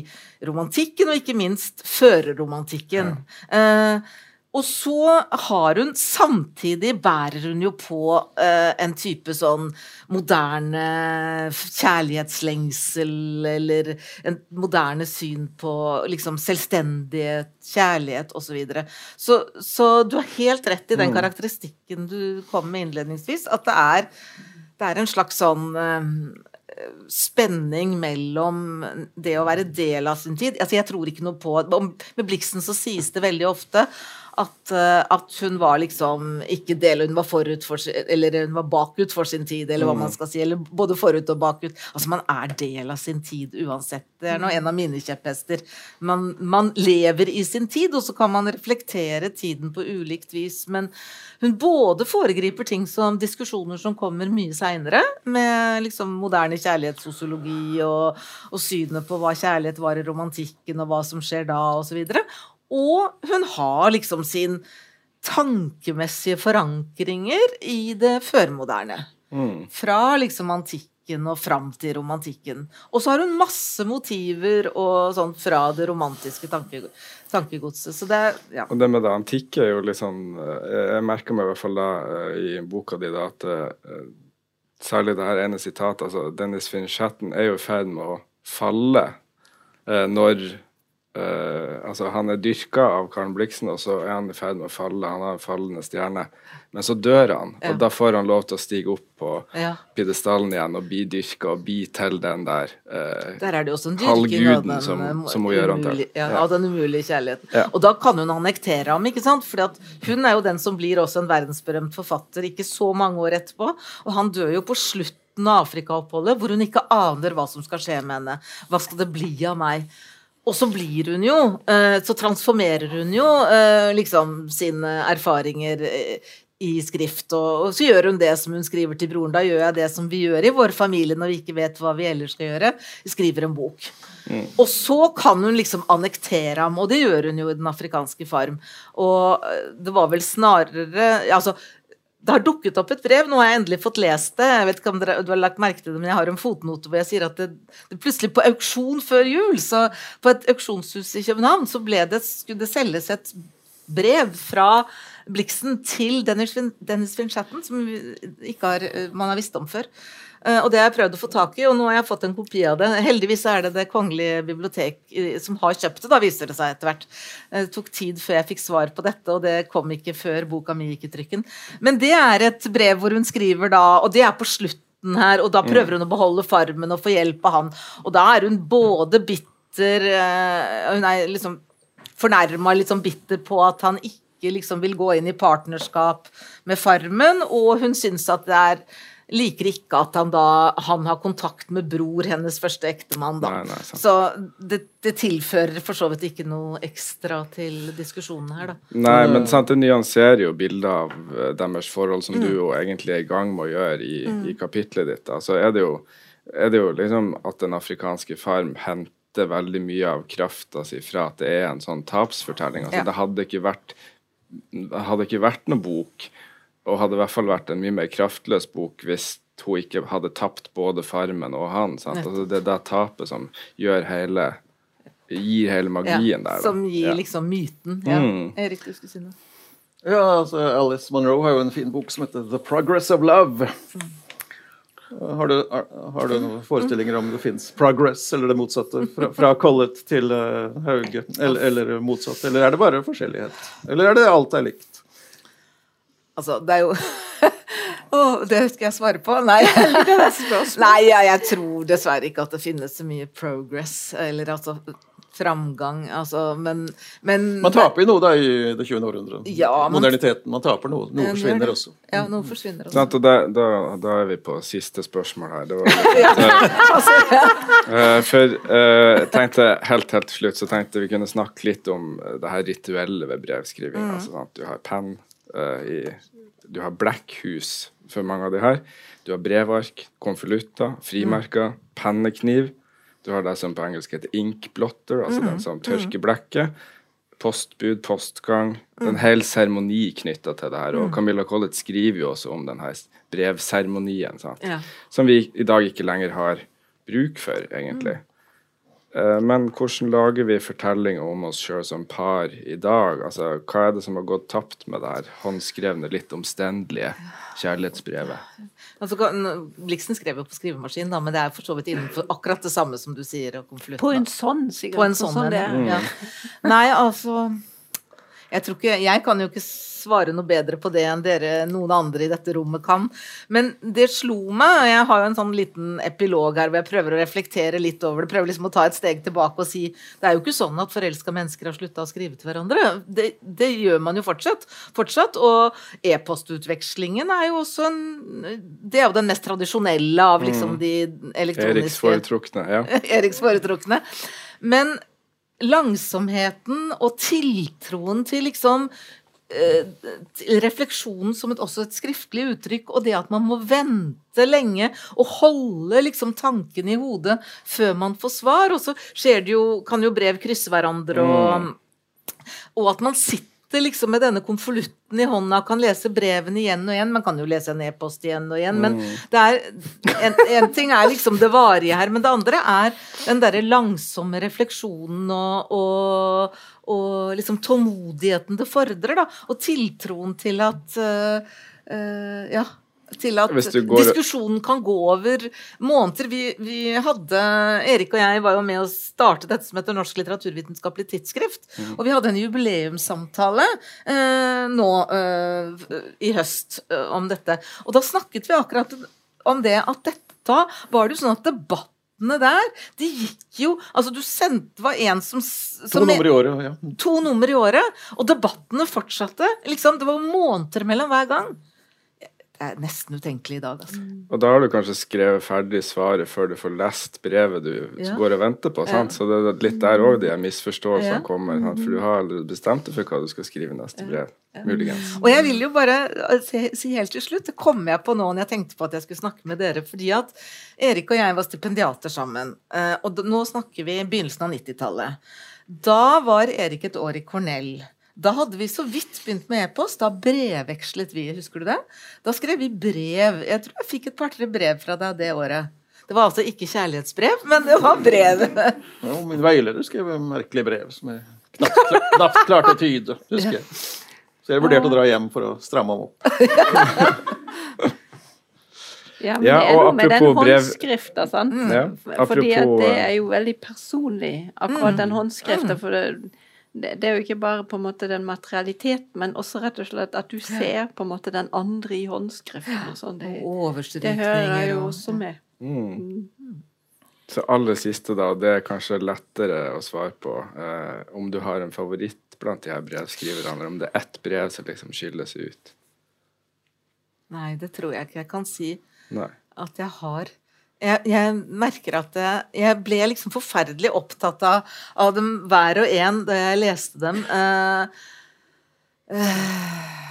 romantikken, og ikke minst førerromantikken. Eh, og så har hun Samtidig bærer hun jo på eh, en type sånn moderne kjærlighetslengsel, eller en moderne syn på liksom selvstendighet, kjærlighet osv. Så, videre. så Så du har helt rett i den karakteristikken du kom med innledningsvis, at det er, det er en slags sånn eh, spenning mellom det å være del av sin tid. Altså jeg tror ikke noe på Med Blixen så sies det veldig ofte At, eh, at hun var liksom ikke del, hun var forut for Eller hun var bakut for sin tid, eller hva man skal si. Eller både forut og bakut. Altså, man er del av sin tid uansett. Det er nå en av mine kjepphester. Man, man lever i sin tid, og så kan man reflektere tiden på ulikt vis. Men hun både foregriper ting som diskusjoner som kommer mye seinere, med liksom moderne kjærlighetssosiologi og, og synet på hva kjærlighet var i romantikken, og hva som skjer da, osv. Og, så og hun har liksom sin tankemessige forankringer i det førmoderne. Fra liksom antikken og fram til romantikken. Og så har hun masse motiver og sånn fra det romantiske tanke, tankegodset. Så det ja. Og det med det antikke er jo litt sånn eh, Jeg merker meg i hvert fall da eh, i boka di da at eh, særlig det her ene sitatet, altså Dennis Finchatten er jo i ferd med å falle når eh, Altså, han er dyrka av Karen Blixen, og så er han i ferd med å falle. Han har en fallende stjerne. Men så dør han, Ja. og da får han lov til å stige opp på Ja. pidestallen igjen og bli dyrka og bli til den der uh, Der er det også en Halvguden den, som- eh, som hun gjør han til. Ja, Ja. den umulige kjærligheten. Ja. Og da kan hun annektere ham, ikke sant? For hun er jo den som blir også en verdensberømt forfatter ikke så mange år etterpå. Og han dør jo på slutten av Afrikaoppholdet, hvor hun ikke aner hva som skal skje med henne. Hva skal det bli av meg? Og så blir hun jo eh, Så transformerer hun jo eh, liksom sine erfaringer eh, i skrift, og, så gjør hun det som hun skriver til broren. Da gjør jeg det som vi gjør i vår familie når vi ikke vet hva vi ellers skal gjøre. Skriver en bok. Og så kan hun liksom annektere ham, og det gjør hun jo i Den afrikanske farm. Og det var vel snarere Altså, det har dukket opp et brev, nå har jeg endelig fått lest det. Jeg vet ikke om dere, du har lagt merke til det, men jeg har en fotnote hvor jeg sier at det, det plutselig på auksjon før jul, så på et auksjonshus i København, så det, skulle det selges et brev fra Blixen til Dennis, Dennis Finchatten, som har, eh, man har visst om før. Eh, Og det har jeg prøvd å få tak i, og nå har jeg fått en kopi av det. Heldigvis er det Det kongelige bibliotek eh, som har kjøpt det, da viser det seg etter hvert. Eh, Det tok tid før jeg fikk svar på dette, og det kom ikke før boka mi gikk i trykken. Men det er et brev hvor hun skriver da, og det er på slutten her, og da prøver hun å beholde farmen og få hjelp av han. Og da er hun både bitter eh, Hun er liksom fornærma, litt sånn bitter på at han ikke liksom vil gå inn i partnerskap med Farmen, og hun syns at det er Liker ikke at han da han har kontakt med bror, hennes første ektemann. da. Nei, nei, så det, det tilfører for så vidt ikke noe ekstra til diskusjonen her, da. Nei, men sant, det nyanserer jo bildet av eh, deres forhold, som du jo egentlig er i gang med å gjøre i, i kapitlet ditt. Da. Så er det, jo, er det jo liksom at Den afrikanske farm henter veldig mye av krafta si fra at det er en sånn tapsfortelling. Altså, Ja. Det hadde ikke vært hadde ikke vært noen bok, og hadde i hvert fall vært en mye mer kraftløs bok hvis hun ikke hadde tapt både Farmen og han. Sant? Altså, det er det tapet som gjør hele gir hele magien der. Da. Som gir Ja. liksom myten. Ja. Mm. Erik, du skulle si noe? Ja, altså Alice Monroe har jo en fin bok som heter The Progress of Love. Har du, har, har du noen forestillinger om det fins progress, eller det motsatte? Fra, fra Collett til uh, Hauge, eller, eller motsatt? Eller er det bare forskjellighet? Eller er det alt er likt? Altså, det er jo oh, det skal jeg svare på? Nei. Nei, ja, jeg tror dessverre ikke at det finnes så mye progress, eller altså framgang, altså, men, men Man taper jo noe da i det 20. århundre. Ja, man- Moderniteten. Man taper noe. Noe forsvinner også. Ja, noe forsvinner også. Sant, da, da, da er vi på siste spørsmål her. Det var litt, Eh, for uh, tenkte helt helt til slutt så tenkte vi kunne snakke litt om det her rituelle ved brevskriving. Altså, sant? Du har penn uh, i Du har blekkhus for mange av de her. Du har brevark, konvolutter, frimerker, pennekniv. Du har det som på engelsk heter inkblotter, altså den som tørker blekket. Postbud, postgang. Det er en hel seremoni knytta til det her. Og Camilla Collett skriver jo også om den her brevseremonien? Ja. som vi i dag ikke lenger har bruk for, egentlig. Eh, Men hvordan lager vi fortellinger om oss sjøl som par i dag? Altså, Hva er det som har gått tapt med det her håndskrevne, litt omstendelige kjærlighetsbrevet? Altså, Bliksen skrev jo på skrivemaskin, da, men det er for så vidt innenfor akkurat det samme som du sier. Og På en sånn, sikkert. På en sånn, det. en, ja. Nei, altså Jeg, tror ikke, jeg kan jo ikke svare noe bedre på det enn dere noen andre i dette rommet kan. Men det slo meg, og jeg har jo en sånn liten epilog her hvor jeg prøver å reflektere litt over det. Prøver liksom å ta et steg tilbake og si det er jo ikke sånn at forelska mennesker har slutta å skrive til hverandre. Det, det, gjør man jo fortsatt. fortsatt og e-postutvekslingen er jo også en Det er jo den mest tradisjonelle av liksom de elektroniske Eriks foretrukne. Ja. Eriks foretrukne. Men langsomheten og tiltroen til liksom refleksjonen som et, også et skriftlig uttrykk, og det at man må vente lenge og holde liksom tankene i hodet før man får svar. Og så skjer det jo, kan jo brev krysse hverandre, og, mm. og at man sitter liksom med denne konvolutten i hånda og kan lese brevene igjen og igjen. Man kan jo lese en e-post igjen og igjen, men mm. det er, en, en, ting er liksom det varige her, men det andre er den derre langsomme refleksjonen og, og, og, liksom tålmodigheten det fordrer, da. Og tiltroen til at uh, uh, Ja til at går... diskusjonen kan gå over måneder. Vi, vi, hadde Erik og jeg var jo med å starte dette som heter Norsk litteraturvitenskapelig tidsskrift. Mm. Og vi hadde en jubileumssamtale eh, nå i høst om dette. Og da snakket vi akkurat om det at dette var det jo sånn at debattene der, de gikk jo Altså, du sendte var en som, som To nummer i året, ja. To nummer i året. Og debattene fortsatte. Liksom, det var måneder mellom hver gang er nesten utenkelig i dag. Altså. Og da har du kanskje skrevet ferdig svaret før du får lest brevet du ja. går og venter på. Ja. Så det er litt der òg de misforståelsene ja. kommer. Sant? For du har allerede bestemt deg for hva du skal skrive i neste brev. Muligens. Og jeg vil jo bare uh, si helt til slutt, det kom jeg på nå når jeg tenkte på at jeg skulle snakke med dere, fordi at Erik og jeg var stipendiater sammen. Uh, og nå snakker vi i begynnelsen av 90-tallet. Da var Erik et år i Cornell. Da hadde vi så vidt begynt med e-post. Da brevvekslet vi, husker du det? Da skrev vi brev. Jeg tror jeg fikk et par-tre brev fra deg det året. Det var altså ikke kjærlighetsbrev, men det var brev. ja, min veileder skrev merkelige brev som jeg knapt, knapt klarte å tyde, husker jeg. Så jeg vurderte å dra hjem for å stramme ham opp. Ja, men ja, det er noe med den håndskrifta, sant. Mm. Ja, Fordi at det er jo veldig personlig, akkurat den mm. håndskrifta. For det, det, det, er jo ikke bare på en måte den materialiteten, men også rett og slett at du ser på en måte den andre i håndskriften. og sånn. Det, det hører jo også med. Mm. Mm. Så aller siste, da, det er kanskje lettere å svare på eh, om du har en favoritt blant de her brevskriverne, eller om det er ett brev som liksom skilles ut. Nei, det tror jeg ikke jeg kan si Nei. at jeg har jeg, jeg, merker at jeg, ble liksom forferdelig opptatt av, av, dem hver og en da jeg leste dem. Uh, uh,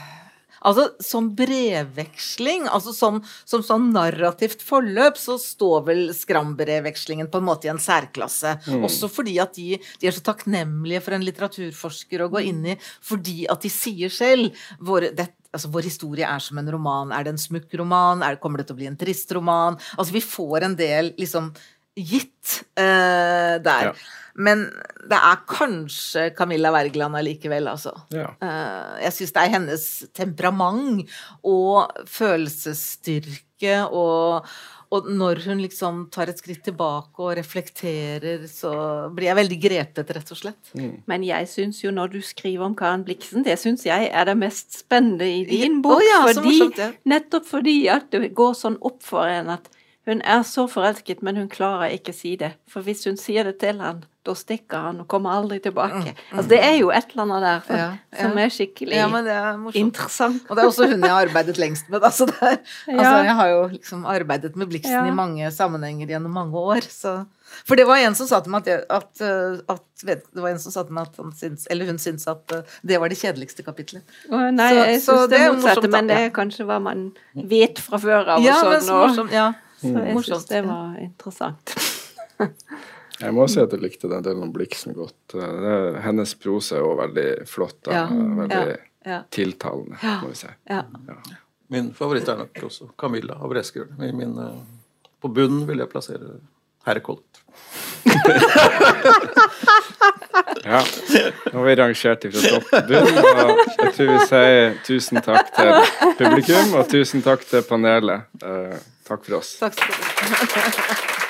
altså Som brevveksling, altså som, som sånn narrativt forløp, så står vel Skram-brevvekslingen på en måte i en særklasse. Mm. Også fordi at de, de, er så takknemlige for en litteraturforsker å gå inn i, fordi at de sier selv hvor, dette altså Vår historie er som en roman. Er det en smukk roman? Er, kommer det til å bli en trist roman? Altså Vi får en del liksom gitt uh, der. Ja. Men det er kanskje Camilla Wergeland allikevel, altså. Ja. Uh, jeg syns det er hennes temperament og følelsesstyrke og og når hun liksom tar et skritt tilbake og reflekterer, så blir jeg veldig grepet, rett og slett. Mm. Men jeg syns jo når du skriver om Karen Bliksen, det syns jeg er det mest spennende i din bok. Oh, ja, fordi, morsomt, ja. Nettopp fordi at det går sånn opp for en at hun er så forelsket, men hun klarer ikke si det. For hvis hun sier det til han, da stikker han og kommer aldri tilbake. Mm, mm. Altså, det er jo et eller annet der for, ja, ja. som er skikkelig ja, er interessant. Og det er også hun jeg har arbeidet lengst med. Altså, er, altså jeg har jo liksom arbeidet med Bliksen i mange sammenhenger gjennom mange år. Så. For det var en som sa til meg at, at, at, vet, det var en som sa til meg at han syns, eller hun syntes at uh, det var det kjedeligste kapitlet. Nei, så, jeg syns det er motsatte, men det er kanskje hva man vet fra før av. Ja, og sånn, og, morsomt, ja. Så jeg syns det var interessant. Jeg må si at jeg likte den delen om Bliksen godt. hennes prose er jo veldig flott. Da. Ja. Veldig ja. tiltalende, må vi si. Ja. Min favoritt er nok også Camilla av Breskerud. Eh, på bunnen vil jeg plassere Herre Collett. ja. Nå har vi rangert ifra topp til bunn. Og jeg tror vi sier tusen takk til publikum, og tusen takk til panelet. Takk for oss. Takk skal du ha.